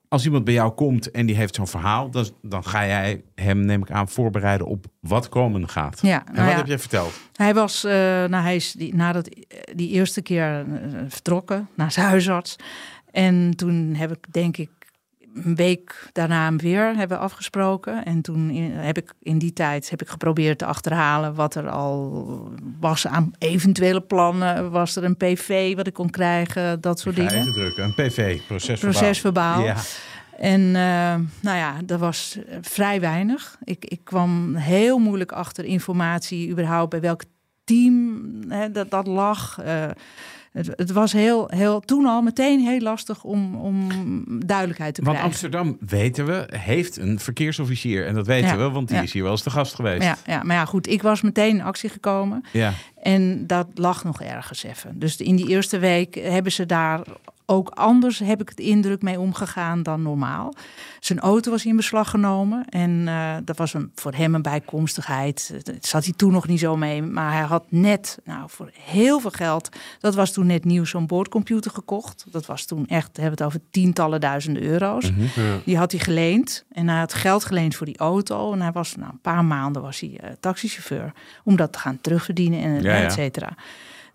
[SPEAKER 3] als iemand bij jou komt en die heeft zo'n verhaal... Dan, dan ga jij hem, neem ik aan, voorbereiden op wat komen gaat.
[SPEAKER 2] Ja,
[SPEAKER 3] En
[SPEAKER 2] nou
[SPEAKER 3] wat
[SPEAKER 2] ja.
[SPEAKER 3] heb jij verteld?
[SPEAKER 2] Hij was, eh, nou, hij is die, nadat die eerste keer eh, vertrokken naar zijn huisarts. En toen heb ik, denk ik, een week daarna weer hebben afgesproken. En toen in- heb ik in die tijd heb ik geprobeerd te achterhalen wat er al was aan eventuele plannen. Was er een PV wat ik kon krijgen, dat soort dingen.
[SPEAKER 3] drukken. Een PV, procesverbaal.
[SPEAKER 2] Procesverbaal.
[SPEAKER 3] Ja.
[SPEAKER 2] En eh, nou ja, dat was vrij weinig. Ik, ik kwam heel moeilijk achter informatie überhaupt bij welk team hè, dat, dat lag. Eh, het, het was heel, heel, toen al meteen heel lastig om, om duidelijkheid te
[SPEAKER 3] Want
[SPEAKER 2] krijgen.
[SPEAKER 3] Amsterdam, weten we, heeft een verkeersofficier. En dat weten
[SPEAKER 2] Ja.
[SPEAKER 3] we, want die
[SPEAKER 2] Ja.
[SPEAKER 3] is hier wel eens te gast geweest.
[SPEAKER 2] Ja, ja, maar ja, goed, ik was meteen in actie gekomen.
[SPEAKER 3] Ja.
[SPEAKER 2] En dat lag nog ergens even. Dus in die eerste week hebben ze daar ook anders, heb ik het indruk, mee omgegaan dan normaal. Zijn auto was in beslag genomen. En eh, dat was een, voor hem een bijkomstigheid. Daar zat hij toen nog niet zo mee. Maar hij had net, nou, voor heel veel geld... dat was toen net nieuw, zo'n boordcomputer gekocht. Dat was toen echt, we hebben het over tientallen duizenden euro's. Die had hij geleend. En hij had geld geleend voor die auto. En hij was, nou, een paar maanden was hij eh, taxichauffeur. Om dat te gaan terugverdienen en
[SPEAKER 3] Ja, ja.
[SPEAKER 2] et cetera.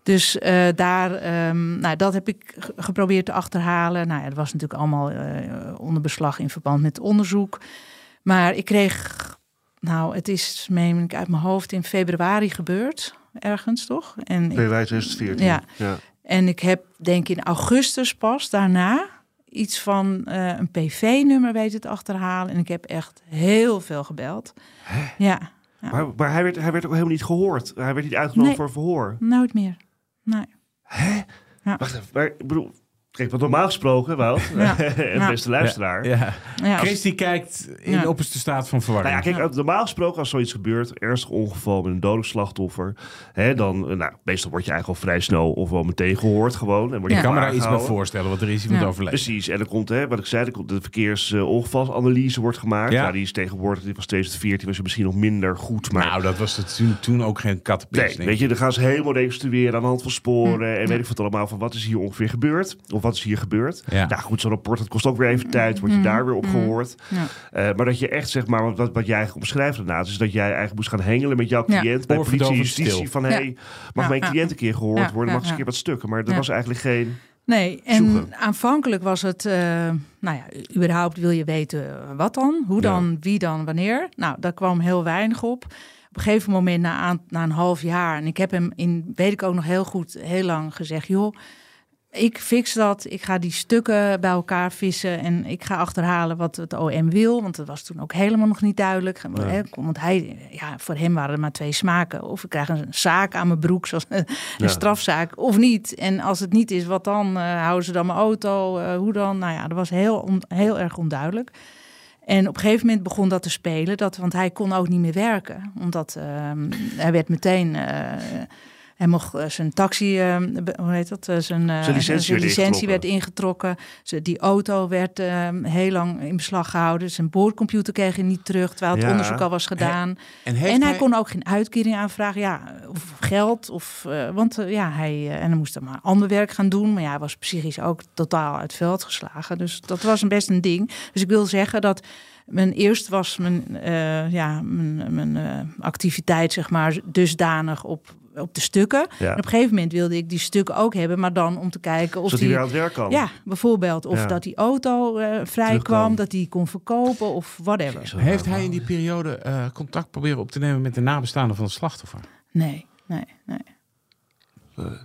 [SPEAKER 2] Dus eh, daar, ehm, nou, dat heb ik ge- geprobeerd te achterhalen. Nou ja, dat was natuurlijk allemaal eh, onder beslag in verband met onderzoek. Maar ik kreeg nou, het is, meen ik uit mijn hoofd, in februari gebeurd. Ergens, toch? En ik,
[SPEAKER 4] Februari 2014.
[SPEAKER 2] Ja.
[SPEAKER 4] ja.
[SPEAKER 2] en ik heb, denk ik, in augustus pas daarna iets van eh, een PV-nummer weten te achterhalen. En ik heb echt heel veel gebeld. Ja, Ja.
[SPEAKER 4] Maar, maar hij, werd, hij werd ook helemaal niet gehoord. Hij werd niet uitgenodigd
[SPEAKER 2] Nee.
[SPEAKER 4] voor verhoor.
[SPEAKER 2] nooit meer. Nee. Ja.
[SPEAKER 4] Wacht even, maar ik bedoel... Kijk, wat normaal gesproken, Wout,
[SPEAKER 2] Ja.
[SPEAKER 4] en
[SPEAKER 2] Ja.
[SPEAKER 4] beste luisteraar...
[SPEAKER 3] Ja.
[SPEAKER 2] Ja,
[SPEAKER 3] Christy kijkt in
[SPEAKER 2] Ja.
[SPEAKER 3] de opperste staat van verwarring.
[SPEAKER 4] Nou ja, kijk, normaal gesproken als zoiets gebeurt, ernstig ongeval met een dodelijk slachtoffer, hè, dan, eh, nou, meestal word je eigenlijk al vrij snel of wel meteen gehoord gewoon. En word je
[SPEAKER 2] Ja.
[SPEAKER 3] ik kan me daar iets bij voorstellen, want er is iemand
[SPEAKER 2] Ja.
[SPEAKER 3] overleden.
[SPEAKER 4] Precies, en dan komt, hè, wat ik zei, komt de verkeersongevalsanalyse wordt gemaakt.
[SPEAKER 3] Ja.
[SPEAKER 4] Ja. die is tegenwoordig, die was 2014, was je misschien nog minder goed, maar...
[SPEAKER 3] Nou, dat was het toen, toen ook geen kattenpis.
[SPEAKER 4] Nee, weet je, dan gaan ze helemaal reconstrueren aan de hand van sporen
[SPEAKER 2] Hm.
[SPEAKER 4] en weet ik wat allemaal van wat is hier ongeveer gebeurd of wat is hier gebeurd.
[SPEAKER 3] Ja.
[SPEAKER 4] Nou goed, zo'n rapport dat kost ook weer even tijd, word je daar weer op gehoord.
[SPEAKER 2] Hm. Ja.
[SPEAKER 4] Eh, maar dat je echt zeg maar, wat, wat, jij eigenlijk omschrijft daarnaast, is dat jij eigenlijk moest gaan hengelen met jouw
[SPEAKER 2] Ja.
[SPEAKER 4] cliënt bij politie justitie
[SPEAKER 3] stil.
[SPEAKER 4] van
[SPEAKER 2] Ja.
[SPEAKER 4] hey, mag
[SPEAKER 2] Ja,
[SPEAKER 4] mijn
[SPEAKER 2] ja.
[SPEAKER 4] cliënt een keer gehoord
[SPEAKER 2] Ja,
[SPEAKER 4] worden, mag
[SPEAKER 2] ja,
[SPEAKER 4] eens een
[SPEAKER 2] ja.
[SPEAKER 4] keer wat stukken. Maar er
[SPEAKER 2] Ja.
[SPEAKER 4] was eigenlijk geen.
[SPEAKER 2] Nee, en
[SPEAKER 4] Zoeken.
[SPEAKER 2] aanvankelijk was het, eh, nou ja, überhaupt wil je weten wat dan, hoe
[SPEAKER 4] Ja.
[SPEAKER 2] dan, wie dan, wanneer. Nou, daar kwam heel weinig op. Op een gegeven moment, na, aan- na een half jaar, en ik heb hem in, weet ik ook nog heel goed, heel lang gezegd, joh, ik fix dat. Ik ga die stukken bij elkaar vissen en ik ga achterhalen wat het OM wil. Want dat was toen ook helemaal nog niet duidelijk. Want hij, ja, voor hem waren er maar twee smaken. Of ik krijg een zaak aan mijn broek, zoals een
[SPEAKER 4] Ja.
[SPEAKER 2] strafzaak, of niet. En als het niet is, wat dan? Eh, houden ze dan mijn auto? Eh, hoe dan? Nou ja, dat was heel, on- heel erg onduidelijk. En op een gegeven moment begon dat te spelen, dat, want hij kon ook niet meer werken. Omdat ehm, hij werd meteen. Hij mocht eh, zijn taxi, eh, be- hoe heet dat? Eh, zijn, eh,
[SPEAKER 4] Zijn licentie werd
[SPEAKER 2] licentie
[SPEAKER 4] ingetrokken.
[SPEAKER 2] werd ingetrokken. Die auto werd ehm, heel lang in beslag gehouden. Zijn boordcomputer kreeg hij niet terug, terwijl het
[SPEAKER 4] Ja.
[SPEAKER 2] onderzoek al was gedaan.
[SPEAKER 3] En,
[SPEAKER 2] hij
[SPEAKER 3] hij-
[SPEAKER 2] kon ook geen uitkering aanvragen, ja, of geld. Of, want ja, hij, en hij moest dan maar ander werk gaan doen. Maar ja, hij was psychisch ook totaal uit het veld geslagen. Dus dat was een best een ding. Dus ik wil zeggen dat mijn eerst was mijn, ja, mijn, mijn activiteit, zeg maar, dusdanig op, op de stukken.
[SPEAKER 4] Ja.
[SPEAKER 2] En op een gegeven moment wilde ik die stukken ook hebben, maar dan om te kijken of
[SPEAKER 4] Zodat hij
[SPEAKER 2] die...
[SPEAKER 4] weer aan het werk kan.
[SPEAKER 2] Ja, bijvoorbeeld. Of
[SPEAKER 4] Ja.
[SPEAKER 2] dat die auto eh vrij kwam, dat die kon verkopen of whatever.
[SPEAKER 4] Zo
[SPEAKER 3] heeft hij in die periode eh, contact proberen op te nemen met de nabestaanden van het slachtoffer?
[SPEAKER 2] Nee, nee, nee.
[SPEAKER 4] Maar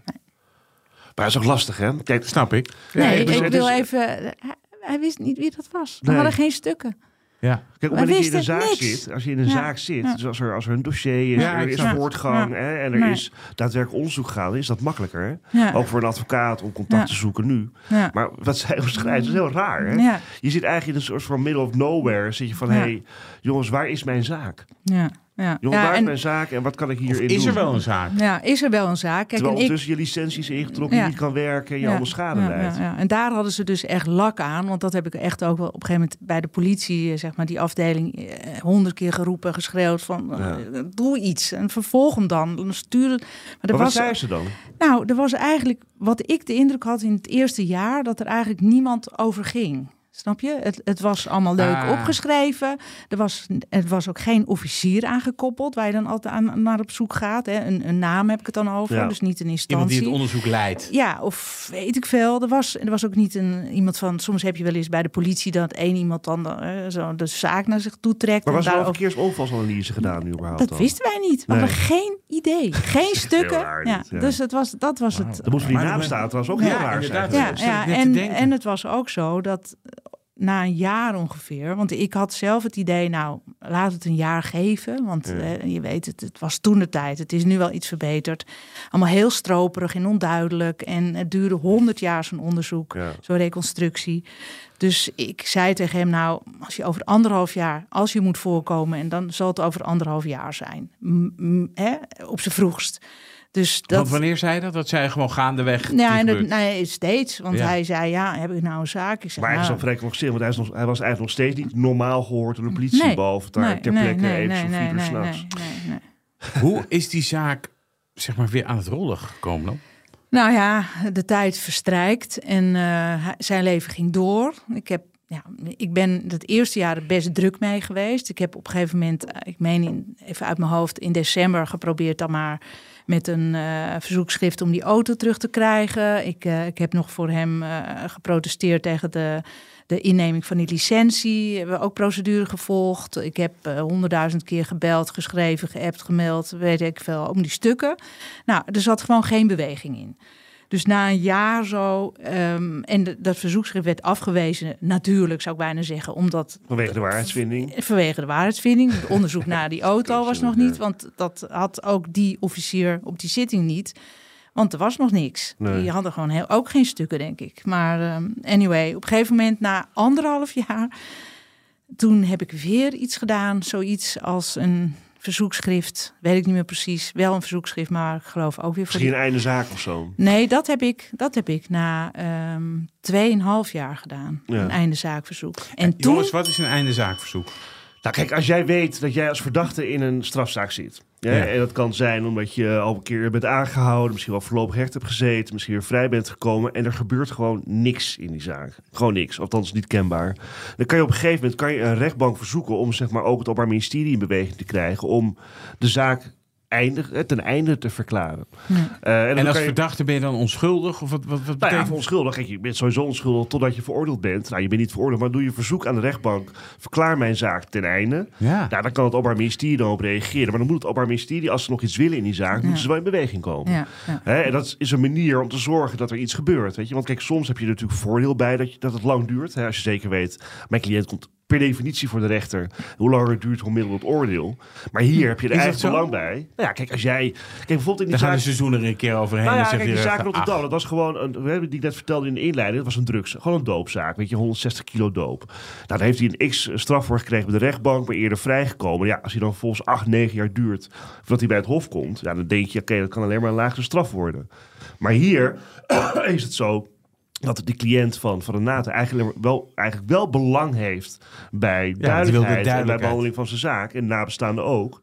[SPEAKER 4] dat is ook lastig, hè? Kijk,
[SPEAKER 3] Snap ik.
[SPEAKER 2] Nee,
[SPEAKER 4] dus
[SPEAKER 2] ik wil even. Hij, hij wist niet wie dat was. We
[SPEAKER 4] Nee.
[SPEAKER 2] hadden geen stukken.
[SPEAKER 3] Ja.
[SPEAKER 4] Kijk, op het
[SPEAKER 2] Wij
[SPEAKER 4] moment dat je in een zaak
[SPEAKER 2] niks.
[SPEAKER 4] zit, als je in een
[SPEAKER 2] Ja.
[SPEAKER 4] zaak zit,
[SPEAKER 2] Ja.
[SPEAKER 4] dus als er, als er een dossier is,
[SPEAKER 3] Ja,
[SPEAKER 4] er is voortgang
[SPEAKER 2] Ja.
[SPEAKER 4] hè, en er
[SPEAKER 2] Nee.
[SPEAKER 4] is daadwerkelijk onderzoek gaande, is dat makkelijker. Hè?
[SPEAKER 2] Ja.
[SPEAKER 4] Ook voor een advocaat om contact
[SPEAKER 2] Ja.
[SPEAKER 4] te zoeken nu.
[SPEAKER 2] Ja.
[SPEAKER 4] Maar wat zij beschrijft is heel raar. Hè?
[SPEAKER 2] Ja.
[SPEAKER 4] Je zit eigenlijk in een soort van middle of nowhere. Zit je van,
[SPEAKER 2] Ja.
[SPEAKER 4] hé, hey, jongens, waar is mijn zaak?
[SPEAKER 2] Ja. Ja.
[SPEAKER 4] Jongens,
[SPEAKER 2] Ja,
[SPEAKER 4] waar is
[SPEAKER 2] en,
[SPEAKER 4] mijn zaak en wat kan ik
[SPEAKER 3] Of
[SPEAKER 4] hierin
[SPEAKER 3] is
[SPEAKER 4] doen?
[SPEAKER 3] er wel een zaak?
[SPEAKER 2] ja, is er wel een zaak. Kijk,
[SPEAKER 4] Terwijl
[SPEAKER 2] en ik,
[SPEAKER 4] ondertussen je licentie is ingetrokken,
[SPEAKER 2] Ja.
[SPEAKER 4] je niet kan werken en je
[SPEAKER 2] Ja,
[SPEAKER 4] allemaal schade
[SPEAKER 2] ja,
[SPEAKER 4] leidt.
[SPEAKER 2] ja, ja. En daar hadden ze dus echt lak aan. Want dat heb ik echt ook wel op een gegeven moment bij de politie, eh, zeg maar, die afdeling, eh, honderd keer geroepen, geschreeuwd van eh, doe iets. En vervolg hem dan. dan stuur het. Maar
[SPEAKER 4] Maar wat
[SPEAKER 2] was,
[SPEAKER 4] zei ze dan?
[SPEAKER 2] nou, er was eigenlijk, wat ik de indruk had in het eerste jaar, dat er eigenlijk niemand over ging. Snap je? Het, het was allemaal leuk
[SPEAKER 3] Ah.
[SPEAKER 2] opgeschreven. Er was, er was ook geen officier aangekoppeld, waar je dan altijd aan, naar op zoek gaat. Hè. Een, een naam heb ik het dan over,
[SPEAKER 4] Ja.
[SPEAKER 2] dus niet een
[SPEAKER 3] Iemand
[SPEAKER 2] instantie.
[SPEAKER 3] die het onderzoek leidt.
[SPEAKER 2] Ja, of weet ik veel. Er was, er was ook niet een, iemand van. Soms heb je wel eens bij de politie dat één iemand dan eh, zo de zaak naar zich toe trekt.
[SPEAKER 4] Maar was er wel een
[SPEAKER 2] daarover-
[SPEAKER 4] verkeersongevalsanalyse gedaan nu überhaupt
[SPEAKER 2] dat
[SPEAKER 4] dan?
[SPEAKER 2] wisten wij niet. We
[SPEAKER 4] Nee.
[SPEAKER 2] hadden geen idee. Geen stukken.
[SPEAKER 4] raar
[SPEAKER 2] ja. Dus het was, dat was het.
[SPEAKER 4] Dan moest die naam staan trouwens ook
[SPEAKER 3] Ja,
[SPEAKER 4] heel raar zijn.
[SPEAKER 2] Ja, ja en, en het was ook zo dat na een jaar ongeveer, want ik had zelf het idee, nou, laat het een jaar geven. Want eh, je weet het, het was toen de tijd. Het is nu wel iets verbeterd. Allemaal heel stroperig en onduidelijk. En het duurde honderd jaar zo'n onderzoek,
[SPEAKER 4] Ja.
[SPEAKER 2] zo'n reconstructie. Dus ik zei tegen hem, nou, als je over anderhalf jaar, als je moet voorkomen, en dan zal het over anderhalf jaar zijn, m- hè, op zijn vroegst. Dus dat,
[SPEAKER 3] Want wanneer zei dat? Dat zij gewoon gaandeweg.
[SPEAKER 2] ja, en dat,
[SPEAKER 3] gebeurt.
[SPEAKER 2] nee, steeds. Want
[SPEAKER 3] Ja.
[SPEAKER 2] hij zei, ja, heb ik nou een zaak? Ik zei,
[SPEAKER 4] Maar hij is
[SPEAKER 2] nou,
[SPEAKER 4] dan vrij nog stil, want hij, is nog, hij was eigenlijk nog steeds niet normaal gehoord door de politie,
[SPEAKER 2] Nee.
[SPEAKER 4] behalve daar ter plekke even zo'n vier uur
[SPEAKER 2] nee,
[SPEAKER 4] s'nachts.
[SPEAKER 2] nee, nee, nee.
[SPEAKER 3] Hoe is die zaak zeg maar, weer aan het rollen gekomen dan?
[SPEAKER 2] Nou ja, de tijd verstrijkt en eh, zijn leven ging door. Ik, heb, ja, ik ben het eerste jaar er best druk mee geweest. Ik heb op een gegeven moment, eh, ik meen in, even uit mijn hoofd, in december geprobeerd dan maar met een uh, verzoekschrift om die auto terug te krijgen. Ik, uh, ik heb nog voor hem uh, geprotesteerd tegen de, de inneming van die licentie. We hebben ook procedure gevolgd. Ik heb honderdduizend keer gebeld, geschreven, geappt, gemeld, weet ik veel, om die stukken. Nou, er zat gewoon geen beweging in. Dus na een jaar zo, um, en de, dat verzoekschrift werd afgewezen, natuurlijk zou ik bijna zeggen, omdat...
[SPEAKER 4] Vanwege de waarheidsvinding?
[SPEAKER 2] Vanwege de waarheidsvinding. Het onderzoek naar die auto was nog niet, want dat had ook die officier op die zitting niet. Want er was nog niks. Nee. Die hadden gewoon heel, ook geen stukken, denk ik. Maar um, anyway, op een gegeven moment, na anderhalf jaar, toen heb ik weer iets gedaan. Zoiets als een verzoekschrift, weet ik niet meer precies. Wel een verzoekschrift, maar ik geloof ook weer voor.
[SPEAKER 4] Misschien een einde zaak of zo?
[SPEAKER 2] Nee, dat heb ik, dat heb ik na um, tweeënhalf jaar gedaan. Ja. Een einde zaakverzoek.
[SPEAKER 3] En toen... Jongens, wat is een einde zaakverzoek?
[SPEAKER 4] Nou, kijk, als jij weet dat jij als verdachte in een strafzaak zit. Ja, En dat kan zijn omdat je al een keer bent aangehouden, misschien wel voorlopig recht hebt gezeten, misschien weer vrij bent gekomen en er gebeurt gewoon niks in die zaak. Gewoon niks, althans niet kenbaar. Dan kan je op een gegeven moment kan je een rechtbank verzoeken om zeg maar ook het Openbaar Ministerie in beweging te krijgen om de zaak eindig, ten einde te verklaren.
[SPEAKER 3] Ja. Uh, en, en als je... verdachte ben je dan onschuldig? Of wat, wat, wat
[SPEAKER 4] nou ja, onschuldig. Kijk, je bent sowieso onschuldig totdat je veroordeeld bent. Nou, je bent niet veroordeeld, maar doe je verzoek aan de rechtbank. Verklaar mijn zaak ten einde. Ja. Nou, dan kan het Openbaar Ministerie dan op reageren. Maar dan moet het Openbaar Ministerie, als ze nog iets willen in die zaak, ja. moeten ze wel in beweging komen. Ja. Hè? En dat is een manier om te zorgen dat er iets gebeurt. Weet je? Want kijk, soms heb je er natuurlijk voordeel bij dat, je, dat het lang duurt. Hè? Als je zeker weet, mijn cliënt komt per definitie voor de rechter. Hoe langer het duurt, hoe minder het oordeel. Maar hier heb je er eigenlijk belang bij. Nou ja, kijk, als jij... Kijk, bijvoorbeeld in die
[SPEAKER 3] Dan
[SPEAKER 4] zaak...
[SPEAKER 3] gaan de seizoenen er een keer overheen.
[SPEAKER 4] Nou ja, kijk, die zaak Rotterdam, dat was gewoon... Een, we hebben die net vertelde in de inleiding. Dat was een drugs. Gewoon een doopzaak. Weet je, 160 kilo doop. Nou, daar heeft hij een x straf voor gekregen bij de rechtbank. Maar eerder vrijgekomen. Ja, als hij dan volgens 8, 9 jaar duurt... voordat hij bij het hof komt... Ja, dan denk je, oké, okay, dat kan alleen maar een lagere straf worden. Maar hier is het zo dat de cliënt van, van Renate eigenlijk wel, eigenlijk wel belang heeft bij duidelijkheid, ja, en bij behandeling van zijn zaak en nabestaanden ook.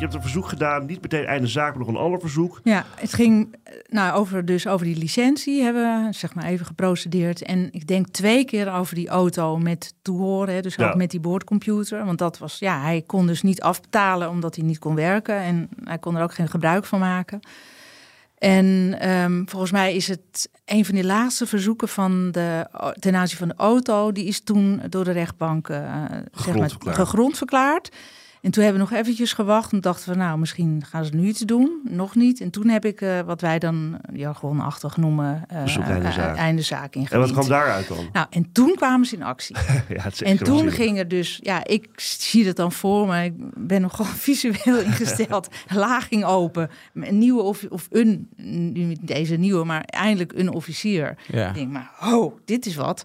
[SPEAKER 4] Je hebt een verzoek gedaan, niet meteen einde zaak, maar nog een ander verzoek.
[SPEAKER 2] Ja, het ging nou, over, dus over die licentie hebben we zeg maar even geprocedeerd. En ik denk twee keer over die auto met toehoren, dus ook met die boordcomputer. Want dat was, ja, hij kon dus niet afbetalen omdat hij niet kon werken. En hij kon er ook geen gebruik van maken. En um, volgens mij is het een van die laatste verzoeken van de, ten aanzien van de auto, die is toen door de rechtbank uh, zeg maar, gegrond verklaard. En toen hebben we nog eventjes gewacht en dachten we, nou, misschien gaan ze nu iets doen. Nog niet. En toen heb ik uh, wat wij dan jargonachtig noemen uh, einde, zaak. einde zaak ingediend.
[SPEAKER 4] En wat kwam daaruit dan?
[SPEAKER 2] Nou, en toen kwamen ze in actie. ja, het en toen ging er dus, ja, ik zie het dan voor me. Ik ben nog gewoon visueel ingesteld. Laging open. Een nieuwe of, of een, niet deze nieuwe, maar eindelijk een officier. Ja. Ik denk, maar oh, dit is wat.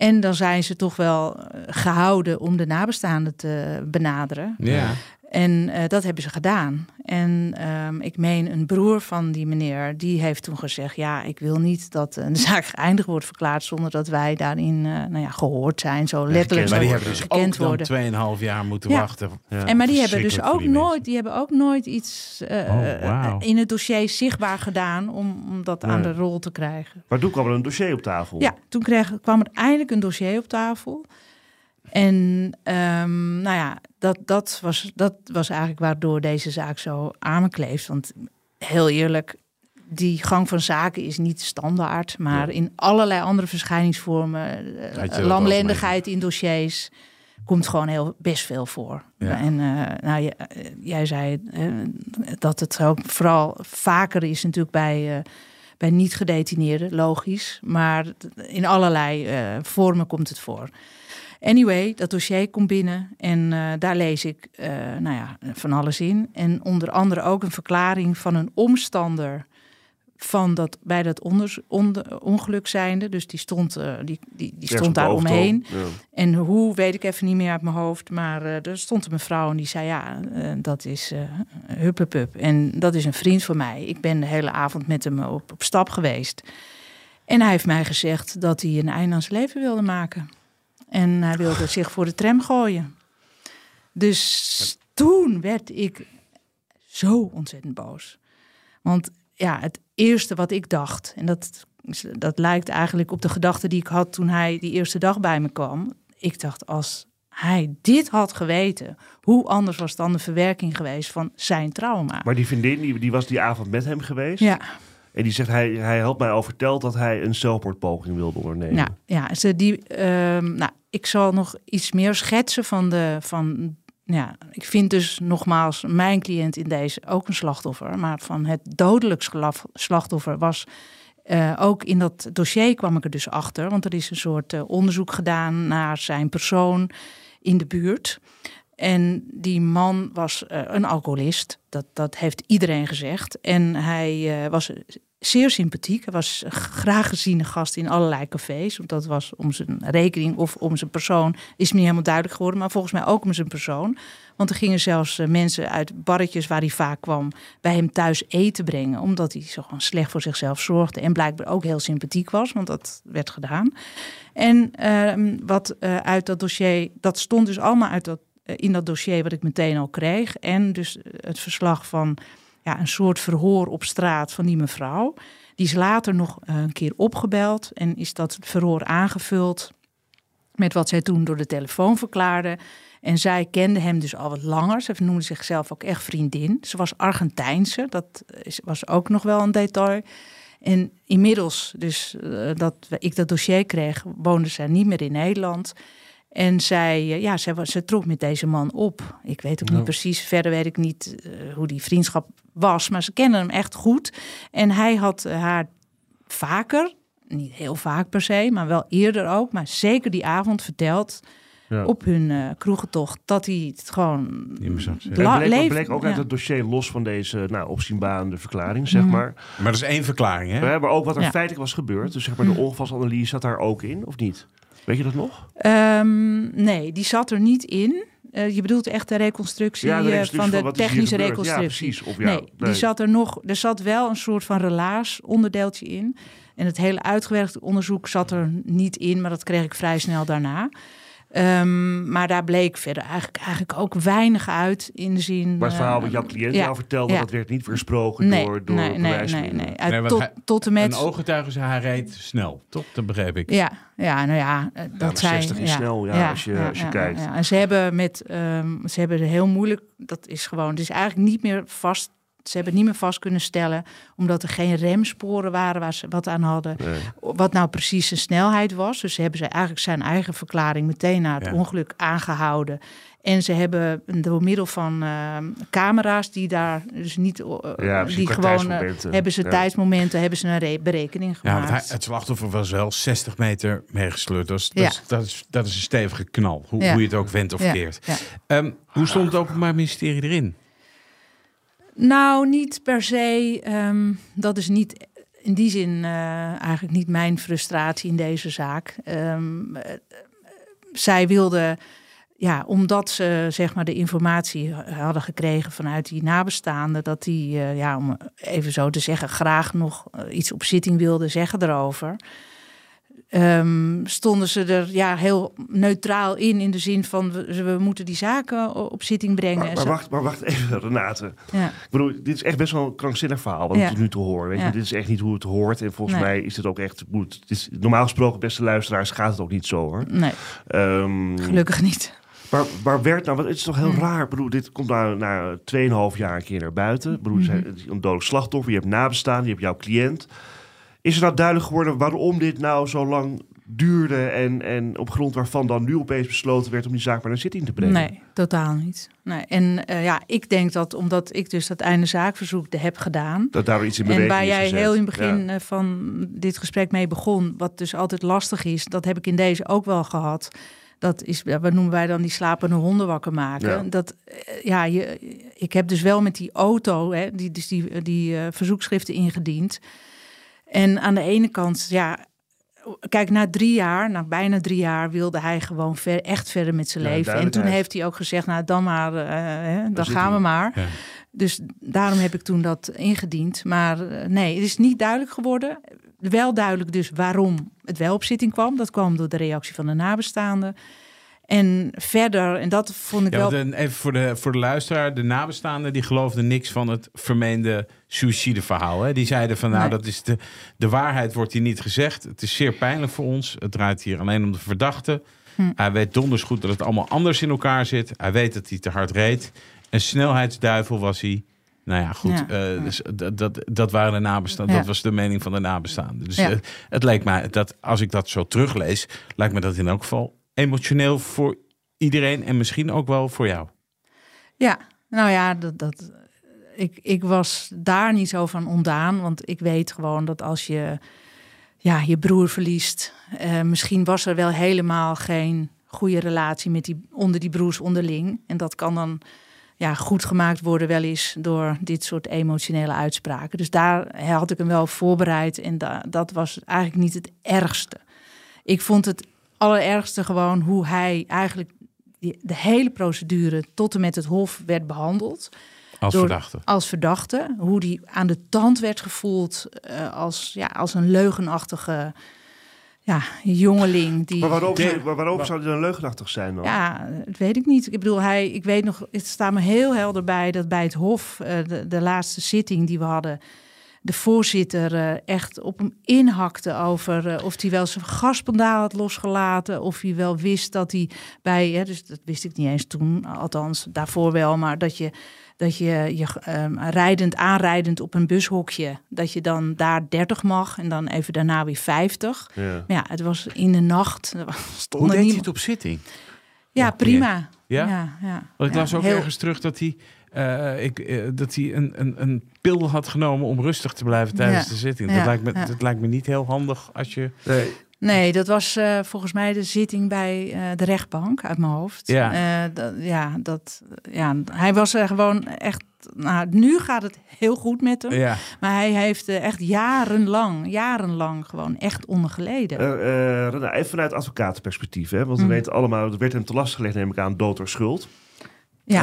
[SPEAKER 2] En dan zijn ze toch wel eh, gehouden om de nabestaanden te benaderen. Ja. En uh, dat hebben ze gedaan. En um, ik meen een broer van die meneer, die heeft toen gezegd: Ja, ik wil niet dat een zaak geëindigd wordt verklaard zonder dat wij daarin uh, nou ja, gehoord zijn. Zo letterlijk.
[SPEAKER 3] Ja, maar die hebben dus ook worden. dan 2,5 jaar moeten ja. wachten.
[SPEAKER 2] Ja, en maar die hebben dus ook nooit, die hebben ook nooit iets uh, oh, wow. in het dossier zichtbaar gedaan om, om dat aan de rol te krijgen.
[SPEAKER 4] Maar toen kwam er een dossier op tafel.
[SPEAKER 2] Ja, toen kreeg, kwam er eindelijk een dossier op tafel. En um, nou ja, dat, dat, was, dat was eigenlijk waardoor deze zaak zo aankleeft. Want heel eerlijk, die gang van zaken is niet standaard. Maar in allerlei andere verschijningsvormen, uh, lamlendigheid in dossiers, komt gewoon heel best veel voor. En uh, nou, eh, jij zei dat het ook vooral vaker is natuurlijk bij bij niet gedetineerden, logisch. Maar in allerlei vormen komt het voor. Anyway, dat dossier komt binnen en uh, daar lees ik uh, nou ja, van alles in. En onder andere ook een verklaring van een omstander van dat, bij dat onder, onder, ongeluk zijnde. Dus die stond, uh, die, die, die stond daar omheen. Ja. En hoe weet ik even niet meer uit mijn hoofd. Maar er stond een mevrouw en die zei: Ja, dat is Huppepup. En dat is een vriend van mij. Ik ben de hele avond met hem op, op stap geweest. En hij heeft mij gezegd dat hij een einde aan zijn leven wilde maken. En hij wilde zich voor de tram gooien. Dus toen werd ik zo ontzettend boos. Want ja, het eerste wat ik dacht, en dat, dat lijkt eigenlijk op de gedachte die ik had toen hij die eerste dag bij me kwam. Ik dacht, als hij dit had geweten, hoe anders was dan de verwerking geweest van zijn trauma?
[SPEAKER 4] Maar die vriendin, die, die was die avond met hem geweest.
[SPEAKER 2] Ja,
[SPEAKER 4] En die zegt, hij, hij had mij al verteld dat hij een zelfmoordpoging wilde ondernemen.
[SPEAKER 2] ja, ja ze die, ehm, nou, ik zal nog iets meer schetsen van de. Van, ja, ik vind dus nogmaals mijn cliënt in deze ook een slachtoffer. Maar van het dodelijk slachtoffer was. eh, ook in dat dossier kwam ik er dus achter. Want er is een soort eh, onderzoek gedaan naar zijn persoon in de buurt. En die man was eh, een alcoholist. Dat, dat heeft iedereen gezegd. En hij eh, was zeer sympathiek. Hij was graag geziene gast in allerlei cafés. Dat was om zijn rekening of om zijn persoon. Is me niet helemaal duidelijk geworden. Maar volgens mij ook om zijn persoon. Want er gingen zelfs eh, mensen uit barretjes waar hij vaak kwam. bij hem thuis eten brengen. Omdat hij zo gewoon slecht voor zichzelf zorgde. En blijkbaar ook heel sympathiek was. Want dat werd gedaan. En ehm, wat uit dat dossier. dat stond dus allemaal uit dat, in dat dossier wat ik meteen al kreeg. En dus eh, het verslag van ja, een soort verhoor op straat van die mevrouw. Die is later nog eh, een keer opgebeld en is dat verhoor aangevuld met wat zij toen door de telefoon verklaarde. En zij kende hem dus al wat langer. Ze noemde zichzelf ook echt vriendin. Ze was Argentijnse, dat was ook nog wel een detail. En inmiddels, dus eh, dat ik dat dossier kreeg, woonde zij niet meer in Nederland. En zij, eh, ja, zij, ze trok met deze man op. Ik weet ook niet precies, verder weet ik niet eh, hoe die vriendschap was. Maar ze kenden hem echt goed. En hij had eh, haar vaker, niet heel vaak per se, maar wel eerder ook. Maar zeker die avond verteld
[SPEAKER 4] Ja.
[SPEAKER 2] op hun kroegentocht dat hij het gewoon
[SPEAKER 4] bleek,
[SPEAKER 2] leeft-
[SPEAKER 4] bleek ook uit
[SPEAKER 2] ja.
[SPEAKER 4] het dossier los van deze nou, opzienbarende verklaring, zeg maar.
[SPEAKER 3] Maar dat is één verklaring, hè?
[SPEAKER 4] We hebben ook wat er
[SPEAKER 2] Ja.
[SPEAKER 4] feitelijk was gebeurd. Dus zeg maar de ongevalsanalyse zat daar ook in, of niet? Weet je dat nog?
[SPEAKER 2] Ehm, nee, die zat er niet in. Eh, je bedoelt echt de reconstructie,
[SPEAKER 4] Ja, de
[SPEAKER 2] eh,
[SPEAKER 4] reconstructie
[SPEAKER 2] van de technische.
[SPEAKER 4] Ja,
[SPEAKER 2] reconstructie.
[SPEAKER 4] precies. Of ja,
[SPEAKER 2] nee,
[SPEAKER 4] nee.
[SPEAKER 2] die zat er nog. Er zat wel een soort van relaas onderdeeltje in. En het hele uitgewerkte onderzoek zat er niet in, maar dat kreeg ik vrij snel daarna. Ehm, maar daar bleek verder eigenlijk, eigenlijk ook weinig uit in de zin.
[SPEAKER 4] Maar het verhaal
[SPEAKER 2] eh,
[SPEAKER 4] wat jouw cliënt
[SPEAKER 2] ja,
[SPEAKER 4] jou vertelde,
[SPEAKER 2] ja.
[SPEAKER 4] dat werd niet weersproken
[SPEAKER 2] Nee,
[SPEAKER 4] door, door
[SPEAKER 2] nee, nee, nee, nee. Uit tot,
[SPEAKER 3] hij-
[SPEAKER 2] tot en met.
[SPEAKER 3] Een ooggetuige zei, hij reed snel, toch? Dat begreep ik.
[SPEAKER 2] Ja, ja, nou ja, eh, dat
[SPEAKER 4] maar
[SPEAKER 2] zij,
[SPEAKER 4] 60 is snel, ja, als je- als je kijkt.
[SPEAKER 2] Ja. En ze hebben met, ehm, ze hebben er heel moeilijk. Dat is gewoon, het is eigenlijk niet meer vast. Ze hebben het niet meer vast kunnen stellen, omdat er geen remsporen waren waar ze wat aan hadden. Wat nou precies zijn snelheid was. Dus ze hebben ze eigenlijk zijn eigen verklaring meteen na het
[SPEAKER 3] Ja.
[SPEAKER 2] ongeluk aangehouden. En ze hebben door middel van ehm, camera's die daar dus niet, eh,
[SPEAKER 4] Ja,
[SPEAKER 2] die gewoon eh, hebben ze
[SPEAKER 4] Ja.
[SPEAKER 2] tijdsmomenten, hebben ze een re- berekening
[SPEAKER 3] Ja,
[SPEAKER 2] gemaakt.
[SPEAKER 3] hij, het slachtoffer was wel 60 meter meegesleurd. Dat is, dat,
[SPEAKER 2] Ja.
[SPEAKER 3] is, dat, is, dat is een stevige knal, hoe,
[SPEAKER 2] Ja.
[SPEAKER 3] hoe je het ook wendt of
[SPEAKER 2] Ja,
[SPEAKER 3] keert.
[SPEAKER 2] ja.
[SPEAKER 3] Ehm, hoe stond het Openbaar Ministerie erin?
[SPEAKER 2] Nou, niet per se. ehm, dat is niet in die zin eh, eigenlijk niet mijn frustratie in deze zaak. Ehm, eh, zij wilde, ja, omdat ze zeg maar de informatie hadden gekregen vanuit die nabestaanden, dat die, eh, ja, om even zo te zeggen, graag nog iets op zitting wilde zeggen erover. Ehm, stonden ze er ja, heel neutraal in, in de zin van we, we moeten die zaken op zitting brengen.
[SPEAKER 4] Maar, wacht, maar wacht even, Renate.
[SPEAKER 2] ja.
[SPEAKER 4] Ik bedoel, dit is echt best wel een krankzinnig verhaal wat
[SPEAKER 2] Ja.
[SPEAKER 4] ik nu te horen. Weet je?
[SPEAKER 2] Ja.
[SPEAKER 4] Dit is echt niet hoe het hoort. En volgens
[SPEAKER 2] Nee.
[SPEAKER 4] mij is het ook echt... Moet, het is, normaal gesproken, beste luisteraars, gaat het ook niet zo hoor.
[SPEAKER 2] Nee,
[SPEAKER 4] Ehm,
[SPEAKER 2] gelukkig niet.
[SPEAKER 4] maar, maar werd nou, want het is toch heel raar. Ik bedoel, dit komt nou na 2,5 jaar een keer naar buiten. Ik bedoel,
[SPEAKER 2] Mhm.
[SPEAKER 4] een dodelijk slachtoffer. Je hebt nabestaan, je hebt jouw cliënt. Is er nou duidelijk geworden waarom dit nou zo lang duurde... en, en op grond waarvan dan nu opeens besloten werd om die zaak maar naar zitting te brengen?
[SPEAKER 2] Nee, totaal niet. Nee. En eh, ja, ik denk dat omdat ik dus dat einde zaakverzoek heb gedaan.
[SPEAKER 4] Dat daar iets in
[SPEAKER 2] En
[SPEAKER 4] beweging
[SPEAKER 2] waar
[SPEAKER 4] is
[SPEAKER 2] jij heel in het begin
[SPEAKER 4] Ja.
[SPEAKER 2] eh, van dit gesprek mee begon, wat dus altijd lastig is, dat heb ik in deze ook wel gehad. Dat is, wat noemen wij dan die slapende honden wakker maken.
[SPEAKER 4] Ja.
[SPEAKER 2] Dat, eh, ja, je, ik heb dus wel met die auto, hè, die, dus die, die verzoekschriften ingediend. En aan de ene kant, ja, kijk, na drie jaar, na bijna drie jaar, wilde hij gewoon ver, echt verder met zijn
[SPEAKER 4] Ja,
[SPEAKER 2] leven. En toen heeft hij ook gezegd, nou dan maar, eh, hè, dan gaan we maar.
[SPEAKER 3] Ja.
[SPEAKER 2] Dus daarom heb ik toen dat ingediend. Maar eh, nee, het is niet duidelijk geworden. wel duidelijk dus waarom het wel op zitting kwam. Dat kwam door de reactie van de nabestaanden. En verder, en dat vond ik
[SPEAKER 3] Ja,
[SPEAKER 2] wel...
[SPEAKER 3] want, eh, even voor de, voor de luisteraar, de nabestaanden die geloofden niks van het vermeende suïcideverhaal. Hè? Die zeiden van nou,
[SPEAKER 2] Nee.
[SPEAKER 3] dat is de, de waarheid wordt hier niet gezegd. Het is zeer pijnlijk voor ons. Het draait hier alleen om de verdachte.
[SPEAKER 2] Hm.
[SPEAKER 3] Hij weet donders goed dat het allemaal anders in elkaar zit. Hij weet dat hij te hard reed. Een snelheidsduivel was hij. Nou ja, goed.
[SPEAKER 2] Ja,
[SPEAKER 3] eh, dus dat, dat, dat waren de nabestaanden.
[SPEAKER 2] Ja.
[SPEAKER 3] Dat was de mening van de nabestaanden. Dus
[SPEAKER 2] Ja.
[SPEAKER 3] eh, het lijkt mij dat als ik dat zo teruglees, lijkt me dat in elk geval emotioneel voor iedereen en misschien ook wel voor jou.
[SPEAKER 2] Ja, nou ja, dat, dat, ik, ik was daar niet zo van ontdaan. Want ik weet gewoon dat als je ja, je broer verliest... eh, misschien was er wel helemaal geen goede relatie met die, onder die broers onderling. En dat kan dan ja, goed gemaakt worden wel eens door dit soort emotionele uitspraken. Dus daar had ik hem wel voorbereid. En da, dat was eigenlijk niet het ergste. Ik vond het allerergste gewoon hoe hij eigenlijk de hele procedure tot en met het hof werd behandeld.
[SPEAKER 3] Als
[SPEAKER 2] Door-
[SPEAKER 3] verdachte.
[SPEAKER 2] Als verdachte. Hoe die aan de tand werd gevoeld eh, als, ja, als een leugenachtige ja, jongeling. Die,
[SPEAKER 4] Maar waarom,
[SPEAKER 3] De-
[SPEAKER 4] zou, waar- waarom zou hij dan leugenachtig zijn dan?
[SPEAKER 2] ja, dat weet ik niet. Ik bedoel, hij, ik weet nog, het staat me heel helder bij dat bij het Hof, eh, de, de laatste zitting die we hadden, de voorzitter eh, echt op hem inhakte over eh, of hij wel zijn gaspendaal had losgelaten, of hij wel wist dat hij bij, hè, dus dat wist ik niet eens toen, althans daarvoor wel, maar dat je dat je, je ehm, rijdend, aanrijdend op een bushokje, dat je dan daar 30 mag en dan even daarna weer 50.
[SPEAKER 4] Ja.
[SPEAKER 2] Maar ja, het was in de nacht.
[SPEAKER 3] Hoe
[SPEAKER 2] stonden
[SPEAKER 3] deed hij het op zitting?
[SPEAKER 2] ja, prima.
[SPEAKER 3] Ja?
[SPEAKER 2] ja, ja.
[SPEAKER 3] Want ik
[SPEAKER 2] Ja,
[SPEAKER 3] las ook
[SPEAKER 2] heel-
[SPEAKER 3] ergens terug dat hij, eh, ik, eh, dat hij een, een, een pil had genomen om rustig te blijven tijdens
[SPEAKER 2] Ja.
[SPEAKER 3] de zitting.
[SPEAKER 2] Ja,
[SPEAKER 3] Dat, lijkt me,
[SPEAKER 2] ja.
[SPEAKER 3] dat lijkt me niet heel handig als je...
[SPEAKER 4] Nee,
[SPEAKER 2] Nee, dat was eh, volgens mij de zitting bij eh, de rechtbank uit mijn hoofd.
[SPEAKER 3] Ja.
[SPEAKER 2] Eh, dat, ja, dat, ja, hij was er gewoon echt. Nou, nu gaat het heel goed met hem.
[SPEAKER 3] Ja.
[SPEAKER 2] Maar hij heeft echt jarenlang, jarenlang gewoon echt onder geleden.
[SPEAKER 4] Eh, eh, René, even vanuit advocatenperspectief. Hè? Want we
[SPEAKER 2] Mm.
[SPEAKER 4] weten allemaal, er werd hem te last gelegd, neem ik aan, dood door schuld.
[SPEAKER 2] Ja.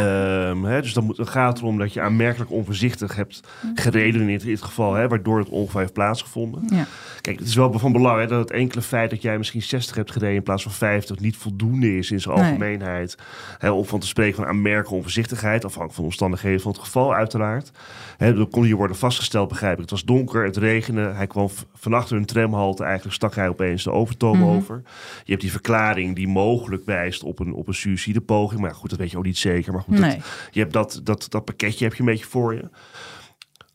[SPEAKER 4] Ehm, hè, dus dan, moet, dan gaat het erom dat je aanmerkelijk onvoorzichtig hebt gereden in dit, geval, hè, waardoor het ongeval heeft plaatsgevonden.
[SPEAKER 2] ja.
[SPEAKER 4] Kijk, het is wel van belang hè, dat het enkele feit dat jij misschien 60 hebt gereden in plaats van 50 niet voldoende is in zijn
[SPEAKER 2] Nee.
[SPEAKER 4] algemeenheid. Hè, om van te spreken van aanmerkelijke onvoorzichtigheid, afhankelijk van de omstandigheden van het geval uiteraard. Hè, dan kon hier worden vastgesteld, begrijp ik. Het was donker, het regende, hij kwam van achter een tramhalte, eigenlijk stak hij opeens de overtoom
[SPEAKER 2] Mhm.
[SPEAKER 4] over. Je hebt die verklaring die mogelijk wijst op een, op een suïcidepoging, maar goed, dat weet je ook niet zeker. Maar goed, dat-
[SPEAKER 2] Nee.
[SPEAKER 4] je hebt dat, dat, dat pakketje heb je een beetje voor je.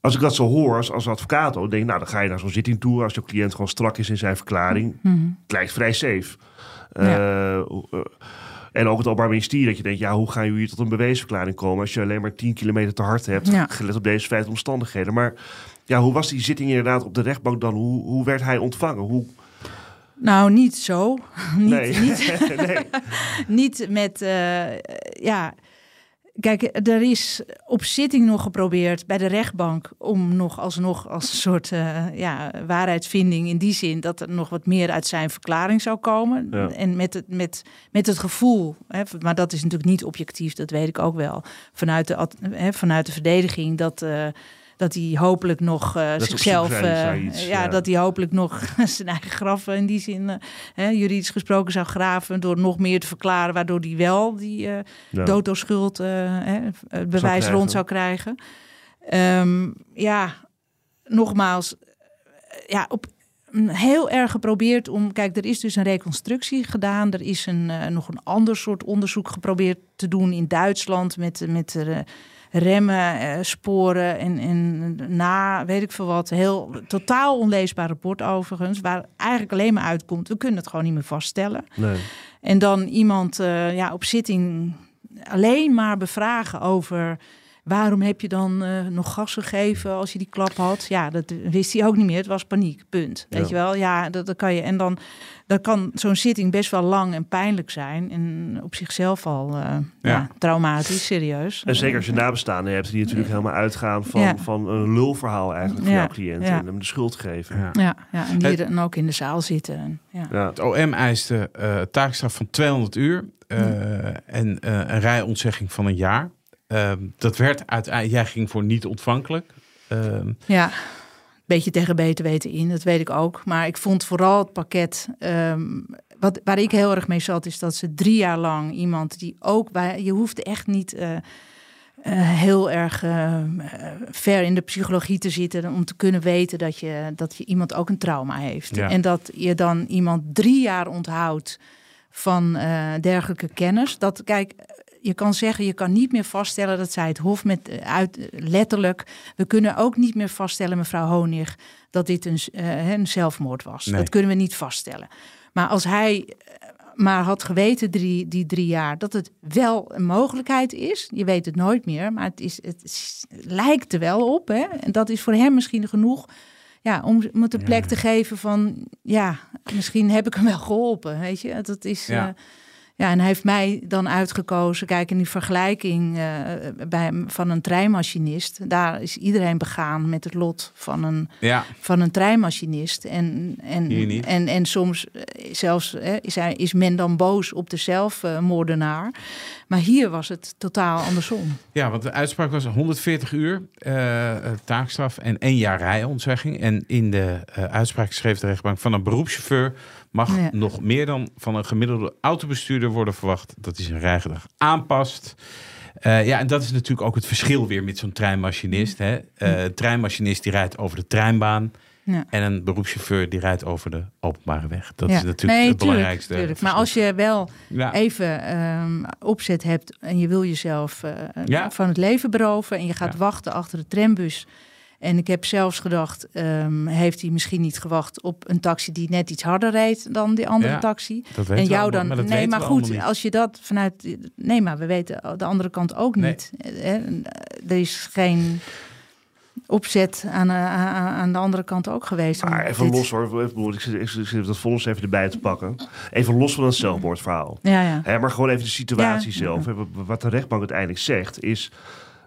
[SPEAKER 4] Als ik dat zo hoor als, als advocaat, dan denk ik, nou, dan ga je naar zo'n zitting toe. Als je cliënt gewoon strak is in zijn verklaring,
[SPEAKER 2] Mhm.
[SPEAKER 4] het lijkt vrij safe. Eh, eh, en ook het Openbaar Ministerie, dat je denkt, ja, hoe gaan jullie tot een beweesverklaring komen als je alleen maar 10 kilometer te hard hebt,
[SPEAKER 2] Ja.
[SPEAKER 4] gelet op deze feiten omstandigheden. Maar ja, hoe was die zitting inderdaad op de rechtbank dan? Hoe, hoe werd hij ontvangen? Hoe,
[SPEAKER 2] Nou, niet zo. niet,
[SPEAKER 4] nee.
[SPEAKER 2] niet,
[SPEAKER 4] nee.
[SPEAKER 2] niet met, eh, ja. Kijk, er is op zitting nog geprobeerd bij de rechtbank om nog alsnog als een soort eh, ja, waarheidsvinding in die zin dat er nog wat meer uit zijn verklaring zou komen.
[SPEAKER 4] Ja.
[SPEAKER 2] En met het, met, met het gevoel, hè, maar dat is natuurlijk niet objectief, dat weet ik ook wel, vanuit de, hè, vanuit de verdediging dat. eh, dat hij hopelijk nog eh, zichzelf, eh,
[SPEAKER 4] iets,
[SPEAKER 2] ja,
[SPEAKER 4] ja.
[SPEAKER 2] dat hij hopelijk nog zijn eigen graf in die zin eh, hè, juridisch gesproken zou graven door nog meer te verklaren, waardoor hij wel die
[SPEAKER 4] Ja.
[SPEAKER 2] dood door schuld eh, hè, het bewijs rond zou krijgen. Ehm, ja, nogmaals, ja, op heel erg geprobeerd om. Kijk, er is dus een reconstructie gedaan. Er is een, nog een ander soort onderzoek geprobeerd te doen in Duitsland met, met eh, remmen, eh, sporen en, en na, weet ik veel wat. Heel totaal onleesbaar rapport overigens, waar eigenlijk alleen maar uitkomt. We kunnen het gewoon niet meer vaststellen.
[SPEAKER 4] Nee.
[SPEAKER 2] En dan iemand eh, ja, op zitting alleen maar bevragen over waarom heb je dan eh, nog gas gegeven als je die klap had. Ja, dat wist hij ook niet meer. Het was paniek, punt. Weet
[SPEAKER 4] Ja.
[SPEAKER 2] je wel? Ja, dat, dat kan je. En dan, dan kan zo'n zitting best wel lang en pijnlijk zijn. En op zichzelf al eh, ja.
[SPEAKER 3] Ja.
[SPEAKER 2] traumatisch, serieus.
[SPEAKER 4] En zeker als je nabestaanden hebt die natuurlijk helemaal uitgaan van,
[SPEAKER 2] Ja.
[SPEAKER 4] van een lulverhaal eigenlijk van
[SPEAKER 2] Ja.
[SPEAKER 4] jouw cliënt.
[SPEAKER 2] Ja.
[SPEAKER 4] En hem de schuld geven.
[SPEAKER 3] Ja.
[SPEAKER 2] Ja, ja, en die dan ook in de zaal zitten. En, ja.
[SPEAKER 4] Ja.
[SPEAKER 3] Het OM eiste eh taakstraf van 200 uur eh, en eh, een rijontzegging van een jaar. Ehm, dat werd uiteindelijk, jij ging voor niet ontvankelijk. Ehm,
[SPEAKER 2] Ja, beetje tegen beter weten in, dat weet ik ook. Maar ik vond vooral het pakket. ehm, wat, waar ik heel erg mee zat, is dat ze drie jaar lang iemand die ook bij. Je hoeft echt niet. eh, eh, heel erg eh, ver in de psychologie te zitten om te kunnen weten dat je, dat je iemand ook een trauma heeft.
[SPEAKER 3] Ja.
[SPEAKER 2] En dat je dan iemand drie jaar onthoudt van dergelijke kennis. Dat, kijk, je kan zeggen, je kan niet meer vaststellen dat zij het Hof met eh, uit eh, letterlijk. We kunnen ook niet meer vaststellen, mevrouw Honig, dat dit een, eh, een zelfmoord was.
[SPEAKER 3] Nee.
[SPEAKER 2] Dat kunnen we niet vaststellen. Maar als hij maar had geweten drie, die drie jaar dat het wel een mogelijkheid is. Je weet het nooit meer, maar het, is, het is- lijkt er wel op. Hè? En dat is voor hem misschien genoeg ja, om, om het een plek te geven van... ja, misschien heb ik hem wel geholpen, weet je. Dat is...
[SPEAKER 3] Ja.
[SPEAKER 2] ja. Ja, en hij heeft mij dan uitgekozen. Kijk, in die vergelijking eh, bij, van een treinmachinist... daar is iedereen begaan met het lot van een
[SPEAKER 3] Ja,
[SPEAKER 2] van een treinmachinist. En, en, en, en soms eh, zelfs is, hij, is men dan boos op de zelfmoordenaar. Maar hier was het totaal andersom.
[SPEAKER 3] ja, want de uitspraak was 140 uur eh, taakstraf en één jaar rijontzegging. En in de uitspraak schreef de rechtbank van een beroepschauffeur mag
[SPEAKER 2] Ja.
[SPEAKER 3] nog meer dan van een gemiddelde autobestuurder worden verwacht dat hij zijn rijgedrag aanpast. Eh, ja, en dat is natuurlijk ook het verschil weer met zo'n treinmachinist. Hè? Eh, een treinmachinist die rijdt over de treinbaan.
[SPEAKER 2] Ja.
[SPEAKER 3] En een beroepschauffeur die rijdt over de openbare weg. Dat
[SPEAKER 2] Ja.
[SPEAKER 3] is natuurlijk
[SPEAKER 2] Nee,
[SPEAKER 3] het
[SPEAKER 2] tuurlijk,
[SPEAKER 3] belangrijkste.
[SPEAKER 2] tuurlijk. Maar als je wel
[SPEAKER 3] Ja.
[SPEAKER 2] even ehm, opzet hebt en je wil jezelf eh, van het leven beroven en je gaat wachten achter de trambus. En ik heb zelfs gedacht, ehm, heeft hij misschien niet gewacht op een taxi die net iets harder reed dan die andere
[SPEAKER 3] Ja,
[SPEAKER 2] taxi? En jou dan.
[SPEAKER 3] maar dat
[SPEAKER 2] nee, maar goed, als je dat vanuit. Nee, maar we weten de andere kant ook
[SPEAKER 3] Nee.
[SPEAKER 2] niet. Eh, eh, Er is geen opzet aan, eh, aan, aan de andere kant ook geweest. om
[SPEAKER 4] Maar even
[SPEAKER 2] dit-
[SPEAKER 4] los hoor, ik, bedoel, ik, zit, ik zit dat vonnis even erbij te pakken. Even los van het zelfmoordverhaal.
[SPEAKER 2] Ja, ja.
[SPEAKER 4] Hè, maar gewoon even de situatie
[SPEAKER 2] Ja.
[SPEAKER 4] zelf. Wat de rechtbank uiteindelijk zegt is...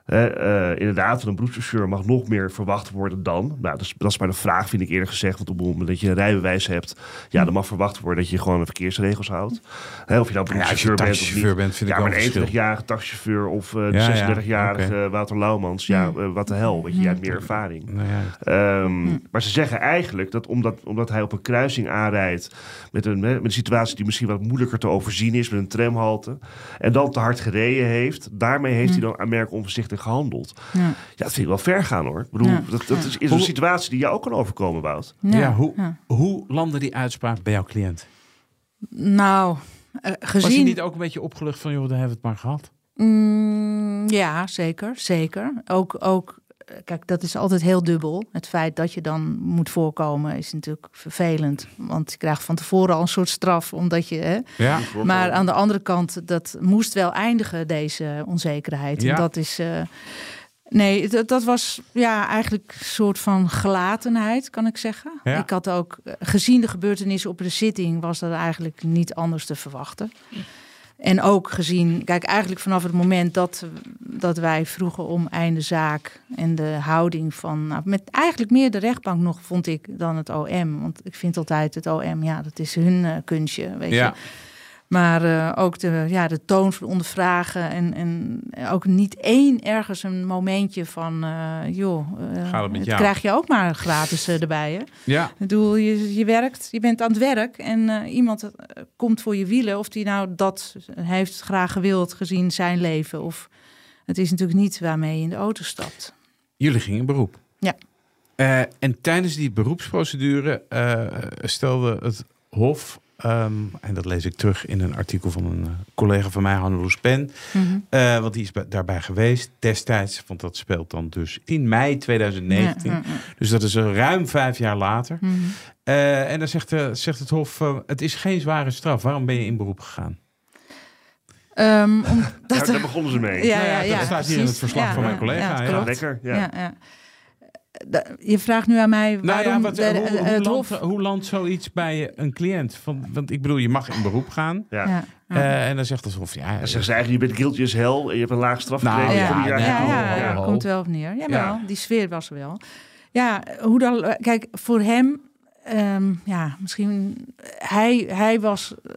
[SPEAKER 4] hè, eh, inderdaad, van een beroepschauffeur mag nog meer verwacht worden dan. Nou, dat is, dat is maar de vraag, vind ik eerlijk gezegd. Want op het moment dat je een rijbewijs hebt... ja, dan mag verwacht worden dat je gewoon de verkeersregels houdt. Hè, of je nou
[SPEAKER 3] Ja, je
[SPEAKER 4] beroepschauffeur bent of
[SPEAKER 3] bent, vind
[SPEAKER 4] ja,
[SPEAKER 3] ik
[SPEAKER 4] maar een
[SPEAKER 3] een verschil.
[SPEAKER 4] 21-jarige taxichauffeur of eh, de
[SPEAKER 3] Ja, ja,
[SPEAKER 4] 36-jarige Wouter Laumans... ja, eh, wat de hel, weet je, jij hebt meer ervaring.
[SPEAKER 3] Nou ja,
[SPEAKER 4] Ehm, Maar ze zeggen eigenlijk dat omdat, omdat hij op een kruising aanrijdt met een, met een situatie die misschien wat moeilijker te overzien is, met een tramhalte, en dan te hard gereden heeft, daarmee heeft hij dan aanmerkelijk onvoorzichtig gehandeld.
[SPEAKER 2] Ja.
[SPEAKER 4] Ja, dat vind ik wel ver gaan hoor. Ik bedoel,
[SPEAKER 2] Ja.
[SPEAKER 4] dat, dat is, is
[SPEAKER 3] Hoe-
[SPEAKER 4] een situatie die jou ook kan overkomen, Wout.
[SPEAKER 3] Ja, hoe,
[SPEAKER 2] ja.
[SPEAKER 3] hoe landde die uitspraak bij jouw cliënt?
[SPEAKER 2] Nou, eh,
[SPEAKER 3] Was je
[SPEAKER 2] gezien.
[SPEAKER 3] niet ook een beetje opgelucht van, joh, daar hebben we het maar gehad?
[SPEAKER 2] Mm, ja, zeker, zeker. Ook, ook, kijk, dat is altijd heel dubbel. Het feit dat je dan moet voorkomen is natuurlijk vervelend. Want je krijgt van tevoren al een soort straf, omdat je. Hè,
[SPEAKER 3] Ja.
[SPEAKER 2] maar aan de andere kant, dat moest wel eindigen, deze onzekerheid.
[SPEAKER 3] Ja.
[SPEAKER 2] En dat is. eh, nee, dat, dat was ja, eigenlijk een soort van gelatenheid, kan ik zeggen.
[SPEAKER 3] Ja.
[SPEAKER 2] Ik had ook, eh, gezien de gebeurtenissen op de zitting, was dat eigenlijk niet anders te verwachten. En ook gezien, kijk, eigenlijk vanaf het moment dat, dat wij vroegen om einde zaak en de houding van, nou, met eigenlijk meer de rechtbank nog, vond ik, dan het OM. Want ik vind altijd het OM, ja, dat is hun eh, kunstje, weet
[SPEAKER 3] Ja.
[SPEAKER 2] je. Maar eh, ook de, ja, de toon van ondervragen en, en ook niet één ergens een momentje van, eh, joh,
[SPEAKER 3] Gaat het met jou?
[SPEAKER 2] krijg je ook maar gratis erbij, hè?
[SPEAKER 3] Ja.
[SPEAKER 2] Ik bedoel, je, je werkt, je bent aan het werk en iemand komt voor je wielen. Of die nou dat heeft graag gewild gezien zijn leven. Of het is natuurlijk niet waarmee je in de auto stapt.
[SPEAKER 3] Jullie gingen in beroep.
[SPEAKER 2] Ja.
[SPEAKER 3] En tijdens die beroepsprocedure stelde het Hof, ehm, en dat lees ik terug in een artikel van een eh, collega van mij, Hanneloes Pen, eh, want die is bij- daarbij geweest destijds, want dat speelt dan dus in mei 2019.
[SPEAKER 2] Ja, ja, ja.
[SPEAKER 3] Dus dat is eh, ruim vijf jaar later.
[SPEAKER 2] Mhm.
[SPEAKER 3] Eh, en dan zegt, eh, zegt het Hof, het is geen zware straf. Waarom ben je in beroep gegaan?
[SPEAKER 2] Ehm, om,
[SPEAKER 4] Daar, begonnen ze mee.
[SPEAKER 2] ja, ja,
[SPEAKER 3] ja,
[SPEAKER 2] ja,
[SPEAKER 3] dat staat hier in het verslag van mijn collega, ja.
[SPEAKER 4] Lekker, ja.
[SPEAKER 2] Je vraagt nu aan mij
[SPEAKER 3] Nou
[SPEAKER 2] waarom
[SPEAKER 3] ja, wat,
[SPEAKER 2] de-
[SPEAKER 3] hoe,
[SPEAKER 2] het
[SPEAKER 3] landt,
[SPEAKER 2] hof...
[SPEAKER 3] hoe landt zoiets bij een cliënt? Van, want ik bedoel, je mag in beroep gaan.
[SPEAKER 4] Ja.
[SPEAKER 3] Eh, en dan zegt het Hof, ja,
[SPEAKER 4] Dan zeggen ze eigenlijk, je bent guilty as hell en je hebt een laag straf
[SPEAKER 3] Nou,
[SPEAKER 4] gekregen.
[SPEAKER 2] ja, ja, komt wel op neer. Jawel,
[SPEAKER 3] Ja.
[SPEAKER 2] die sfeer was er wel. Ja, hoe dan... Kijk, voor hem... ehm, ja, misschien... Hij, hij was eh,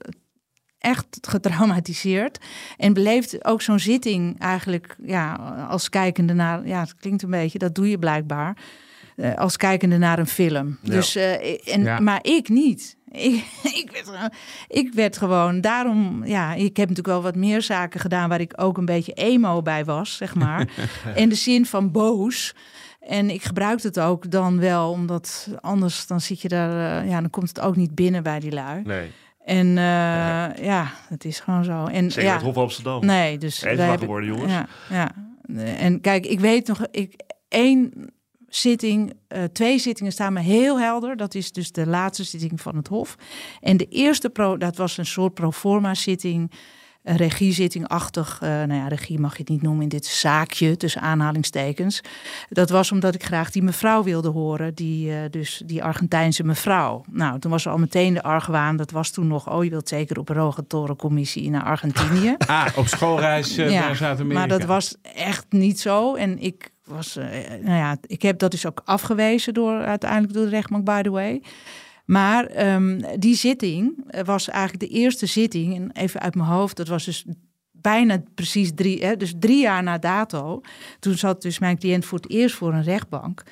[SPEAKER 2] echt getraumatiseerd. En beleeft ook zo'n zitting eigenlijk... Ja, als kijkende naar... Ja, het klinkt een beetje... Dat doe je blijkbaar. eh, als kijkende naar een film.
[SPEAKER 4] Ja.
[SPEAKER 2] Dus, eh, en,
[SPEAKER 3] Ja.
[SPEAKER 2] Maar ik niet. Ik, ik, werd, gewoon- ik werd gewoon, daarom, ja, ik heb natuurlijk wel wat meer zaken gedaan waar ik ook een beetje emo bij was, zeg maar. In de zin van boos. En ik gebruik het ook dan wel, omdat anders dan zit je daar, eh, ja, dan komt het ook niet binnen bij die lui.
[SPEAKER 4] Nee,
[SPEAKER 2] En eh, ja, het is gewoon zo. En
[SPEAKER 4] zeker
[SPEAKER 2] ja,
[SPEAKER 4] het Hof Amsterdam.
[SPEAKER 2] Nee, dus
[SPEAKER 4] Even wakker worden, jongens.
[SPEAKER 2] Ja, ja. En kijk, ik weet nog, ik, één zitting, eh, twee zittingen staan me heel helder. Dat is dus de laatste zitting van het Hof. En de eerste, pro, dat was een soort pro forma zitting, een regiezitting-achtig. eh, nou ja, regie mag je het niet noemen in dit zaakje, tussen aanhalingstekens. Dat was omdat ik graag die mevrouw wilde horen, die, eh, dus die Argentijnse mevrouw. Nou, toen was er al meteen de argwaan, dat was toen nog, oh, je wilt zeker op een rogatorencommissie naar Argentinië.
[SPEAKER 3] Ah, op schoolreis eh, naar Zuid-Amerika.
[SPEAKER 2] Maar dat was echt niet zo. En ik was, nou ja, ik heb dat dus ook afgewezen door uiteindelijk door de rechtbank, by the way. Maar ehm, die zitting eh, was eigenlijk de eerste zitting, en even uit mijn hoofd, dat was dus bijna precies drie, hè, dus drie jaar na dato. Toen zat dus mijn cliënt voor het eerst voor een rechtbank.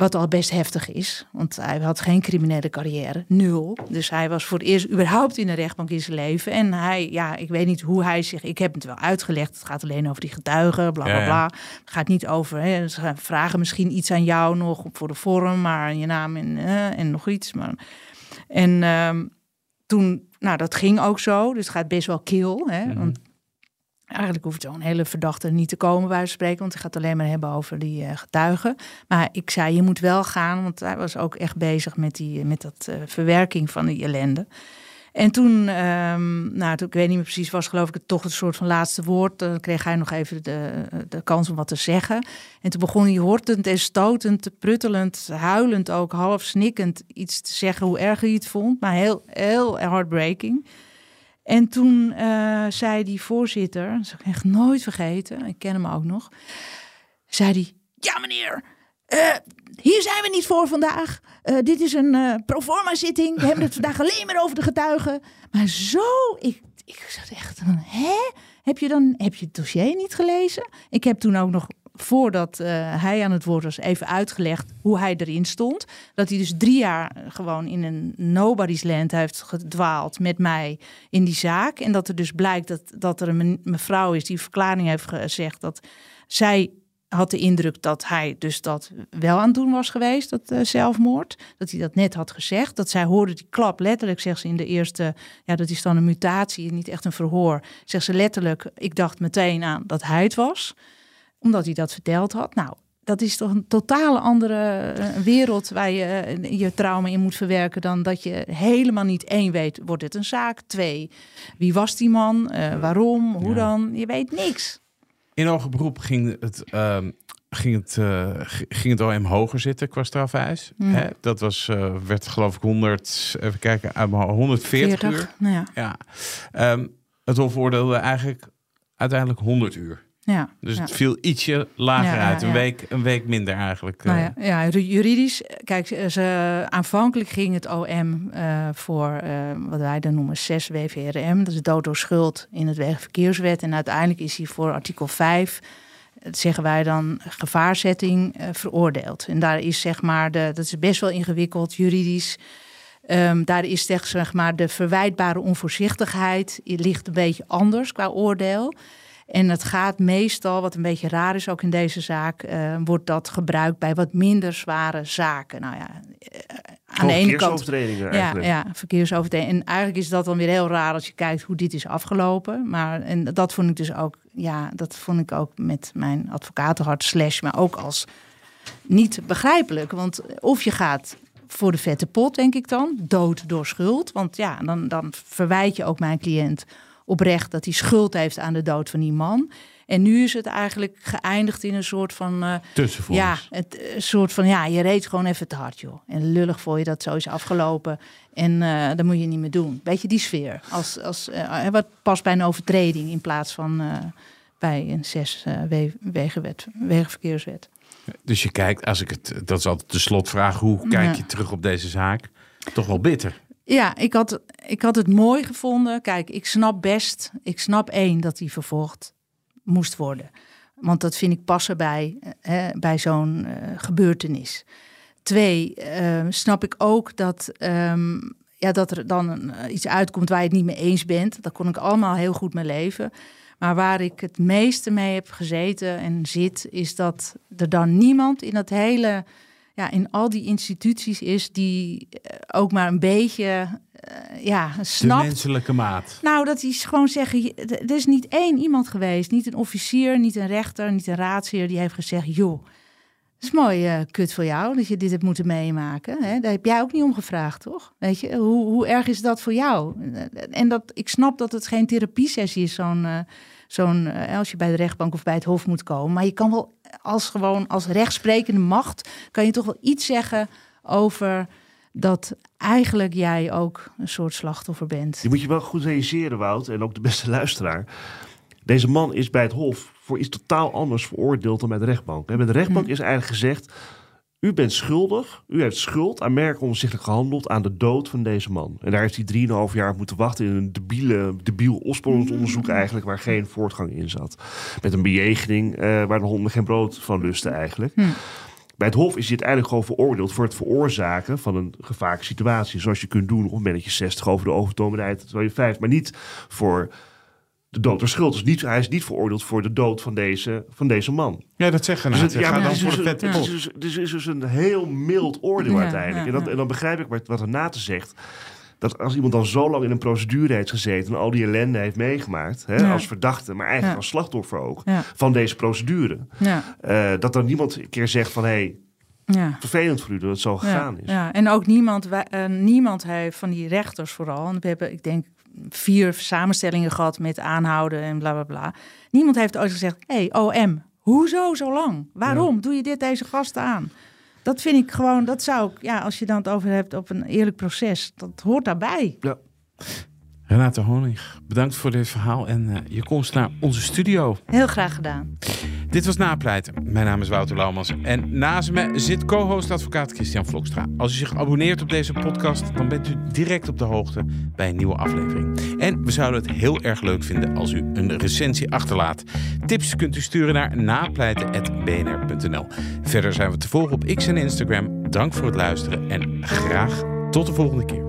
[SPEAKER 2] Wat al best heftig is, want hij had geen criminele carrière, nul. Dus hij was voor het eerst überhaupt in een rechtbank in zijn leven. En hij, ja, ik weet niet hoe hij zich. Ik heb het wel uitgelegd. Het gaat alleen over die getuigen, bla bla
[SPEAKER 3] Ja, ja.
[SPEAKER 2] bla. Het gaat niet over. Hè, ze vragen misschien iets aan jou nog voor de vorm, maar je naam en, eh, en nog iets. Maar, en ehm, toen, nou, dat ging ook zo. Dus het gaat best wel kil. Hè,
[SPEAKER 3] Mhm.
[SPEAKER 2] want Eigenlijk hoeft zo'n hele verdachte niet te komen bij van spreken, want hij gaat alleen maar hebben over die eh, getuigen. Maar ik zei, je moet wel gaan, want hij was ook echt bezig met, die, met dat eh, verwerking van die ellende. En toen, ehm, nou, toen, ik weet niet meer precies, was geloof ik het toch een soort van laatste woord. Dan kreeg hij nog even de, de kans om wat te zeggen. En toen begon hij hortend en stotend, pruttelend, huilend ook, half snikkend iets te zeggen hoe erg hij het vond. Maar heel, heel heartbreaking. En toen eh, zei die voorzitter, dat zal ik echt nooit vergeten, ik ken hem ook nog, zei hij, ja meneer, eh, hier zijn we niet voor vandaag. Eh, dit is een proforma zitting, we hebben het vandaag alleen maar over de getuigen. Maar zo, ik, ik zat echt van, hè? Heb je dan, heb je het dossier niet gelezen? Ik heb toen ook nog voordat eh, hij aan het woord was, even uitgelegd hoe hij erin stond. Dat hij dus drie jaar gewoon in een nobody's land heeft gedwaald met mij in die zaak. En dat er dus blijkt dat, dat er een me- mevrouw is die verklaring heeft gezegd dat zij had de indruk dat hij dus dat wel aan het doen was geweest, dat eh, zelfmoord. Dat hij dat net had gezegd. Dat zij hoorde die klap letterlijk, zegt ze in de eerste, ja, dat is dan een mutatie, niet echt een verhoor. Zegt ze letterlijk, ik dacht meteen aan dat hij het was omdat hij dat verteld had. Nou, dat is toch een totale andere eh, wereld waar je eh, je trauma in moet verwerken dan dat je helemaal niet één weet, wordt het een zaak? Twee, wie was die man? Eh, waarom? Hoe
[SPEAKER 3] Ja.
[SPEAKER 2] dan? Je weet niks.
[SPEAKER 3] In hoger beroep ging het, ehm, ging, het, ging het OM hoger zitten qua strafeis.
[SPEAKER 2] Hmm.
[SPEAKER 3] Hè? Dat was, werd geloof ik 100, even kijken, uit mijn hoofd, 140 uur.
[SPEAKER 2] Nou ja,
[SPEAKER 3] Ja. Ehm, het Hof oordeelde eigenlijk uiteindelijk 100 uur.
[SPEAKER 2] Ja.
[SPEAKER 3] Dus
[SPEAKER 2] ja.
[SPEAKER 3] het viel ietsje lager
[SPEAKER 2] Ja,
[SPEAKER 3] uit. Een, week, een week minder eigenlijk.
[SPEAKER 2] Nou
[SPEAKER 3] eh.
[SPEAKER 2] ja, ja, ju- juridisch, kijk, ze, aanvankelijk ging het OM eh, voor eh, wat wij dan noemen 6 WVRM, dat is dood door schuld in het Wegenverkeerswet. En uiteindelijk is hij voor artikel 5, dat zeggen wij dan, gevaarzetting eh, veroordeeld. En daar is zeg maar, de, dat is best wel ingewikkeld juridisch. Ehm, daar is zeg maar de verwijtbare onvoorzichtigheid ligt een beetje anders qua oordeel. En het gaat meestal, wat een beetje raar is ook in deze zaak, eh, wordt dat gebruikt bij wat minder zware zaken. Nou ja, eh, aan de ene kant.
[SPEAKER 4] verkeersovertredingen
[SPEAKER 2] Ja,
[SPEAKER 4] eigenlijk.
[SPEAKER 2] ja, verkeersovertreding. En eigenlijk is dat dan weer heel raar als je kijkt hoe dit is afgelopen. Maar en dat vond ik dus ook, ja, dat vond ik ook met mijn advocatenhart slash, maar ook als niet begrijpelijk. Want of je gaat voor de vette pot, denk ik dan, dood door schuld. Want ja, dan, dan verwijt je ook mijn cliënt oprecht dat hij schuld heeft aan de dood van die man. En nu is het eigenlijk geëindigd in een soort van.
[SPEAKER 3] Tussenvonnis.
[SPEAKER 2] ja, het eh, soort van, ja, je reed gewoon even te hard, joh. En lullig voor je dat zo is afgelopen. En eh dat moet je niet meer doen. Beetje die sfeer. Als, als, wat past bij een overtreding in plaats van bij een zes we- wegenwet, wegenverkeerswet.
[SPEAKER 3] Dus je kijkt, als ik het, dat is altijd de slotvraag, hoe kijk je
[SPEAKER 2] Ja.
[SPEAKER 3] terug op deze zaak? Toch wel bitter.
[SPEAKER 2] Ja, ik had, ik had het mooi gevonden. Kijk, ik snap best, ik snap één dat hij vervolgd moest worden. Want dat vind ik passen bij, eh, bij zo'n uh, gebeurtenis. Twee, uh, snap ik ook dat, um, ja, dat er dan iets uitkomt waar je het niet mee eens bent. Daar kon ik allemaal heel goed mee leven. Maar waar ik het meeste mee heb gezeten en zit, is dat er dan niemand in dat hele, ja, in al die instituties is die ook maar een beetje uh, ja, snapt.
[SPEAKER 3] De menselijke maat.
[SPEAKER 2] Nou, dat is gewoon zeggen, er is niet één iemand geweest, niet een officier, niet een rechter, niet een raadsheer, die heeft gezegd, joh, het is mooi uh, kut voor jou dat je dit hebt moeten meemaken. Hè? Daar heb jij ook niet om gevraagd, toch? Weet je, hoe, hoe erg is dat voor jou? En dat, ik snap dat het geen therapiesessie is, zo'n, uh, zo'n als je bij de rechtbank of bij het hof moet komen. Maar je kan wel als gewoon als rechtsprekende macht, kan je toch wel iets zeggen over dat eigenlijk jij ook een soort slachtoffer bent.
[SPEAKER 4] Die moet je wel goed realiseren, Wout, en ook de beste luisteraar. Deze man is bij het Hof voor iets totaal anders veroordeeld dan bij de rechtbank. Bij de rechtbank hm. is eigenlijk gezegd: U bent schuldig, u heeft schuld aan merken onzichtelijk gehandeld aan de dood van deze man. En daar heeft hij 3,5 jaar moeten wachten in een debiele, debiel opsporingsonderzoek hm. eigenlijk, waar geen voortgang in zat. Met een bejegening uh, waar de honden geen brood van lusten eigenlijk. Hm. Bij het Hof is hij uiteindelijk gewoon veroordeeld voor het veroorzaken van een gevaarlijke situatie. Zoals je kunt doen op een beetje 60 over de overtomenheid terwijl je 5. Maar niet voor de dood door schuld. Dus niet, hij is niet veroordeeld voor de dood van deze, van deze man.
[SPEAKER 3] Ja, dat zeggen dus het,
[SPEAKER 4] ja, dan voor de vette dus, dus, dus, is dus een heel mild oordeel uiteindelijk. En, dat, en dan begrijp ik wat, wat Renate zegt. Dat als iemand dan zo lang in een procedure heeft gezeten en al die ellende heeft meegemaakt, hè, als verdachte, maar eigenlijk als slachtoffer ook, van deze procedure, uh, dat dan niemand een keer zegt van hé, hey, ja. vervelend voor u dat het zo gegaan is.
[SPEAKER 2] Ja, en ook niemand, uh, niemand heeft van die rechters vooral, en we hebben, ik denk, vier samenstellingen gehad met aanhouden en bla bla bla. Niemand heeft ooit gezegd: hé, hey, OM, hoezo zo lang? Waarom doe je dit deze gasten aan? Dat vind ik gewoon, dat zou ik, ja, als je dan het over hebt op een eerlijk proces, dat hoort daarbij. Ja.
[SPEAKER 3] Renate Honig, bedankt voor dit verhaal en uh, je komst naar onze studio.
[SPEAKER 2] Heel graag gedaan.
[SPEAKER 3] Dit was Napleiten. Mijn naam is Wouter Laumans en naast me zit co-host advocaat Christian Vlokstra. Als u zich abonneert op deze podcast, dan bent u direct op de hoogte bij een nieuwe aflevering. En we zouden het heel erg leuk vinden als u een recensie achterlaat. Tips kunt u sturen naar napleiten.bnr.nl. Verder zijn we te volgen op X en Instagram. Dank voor het luisteren en graag tot de volgende keer.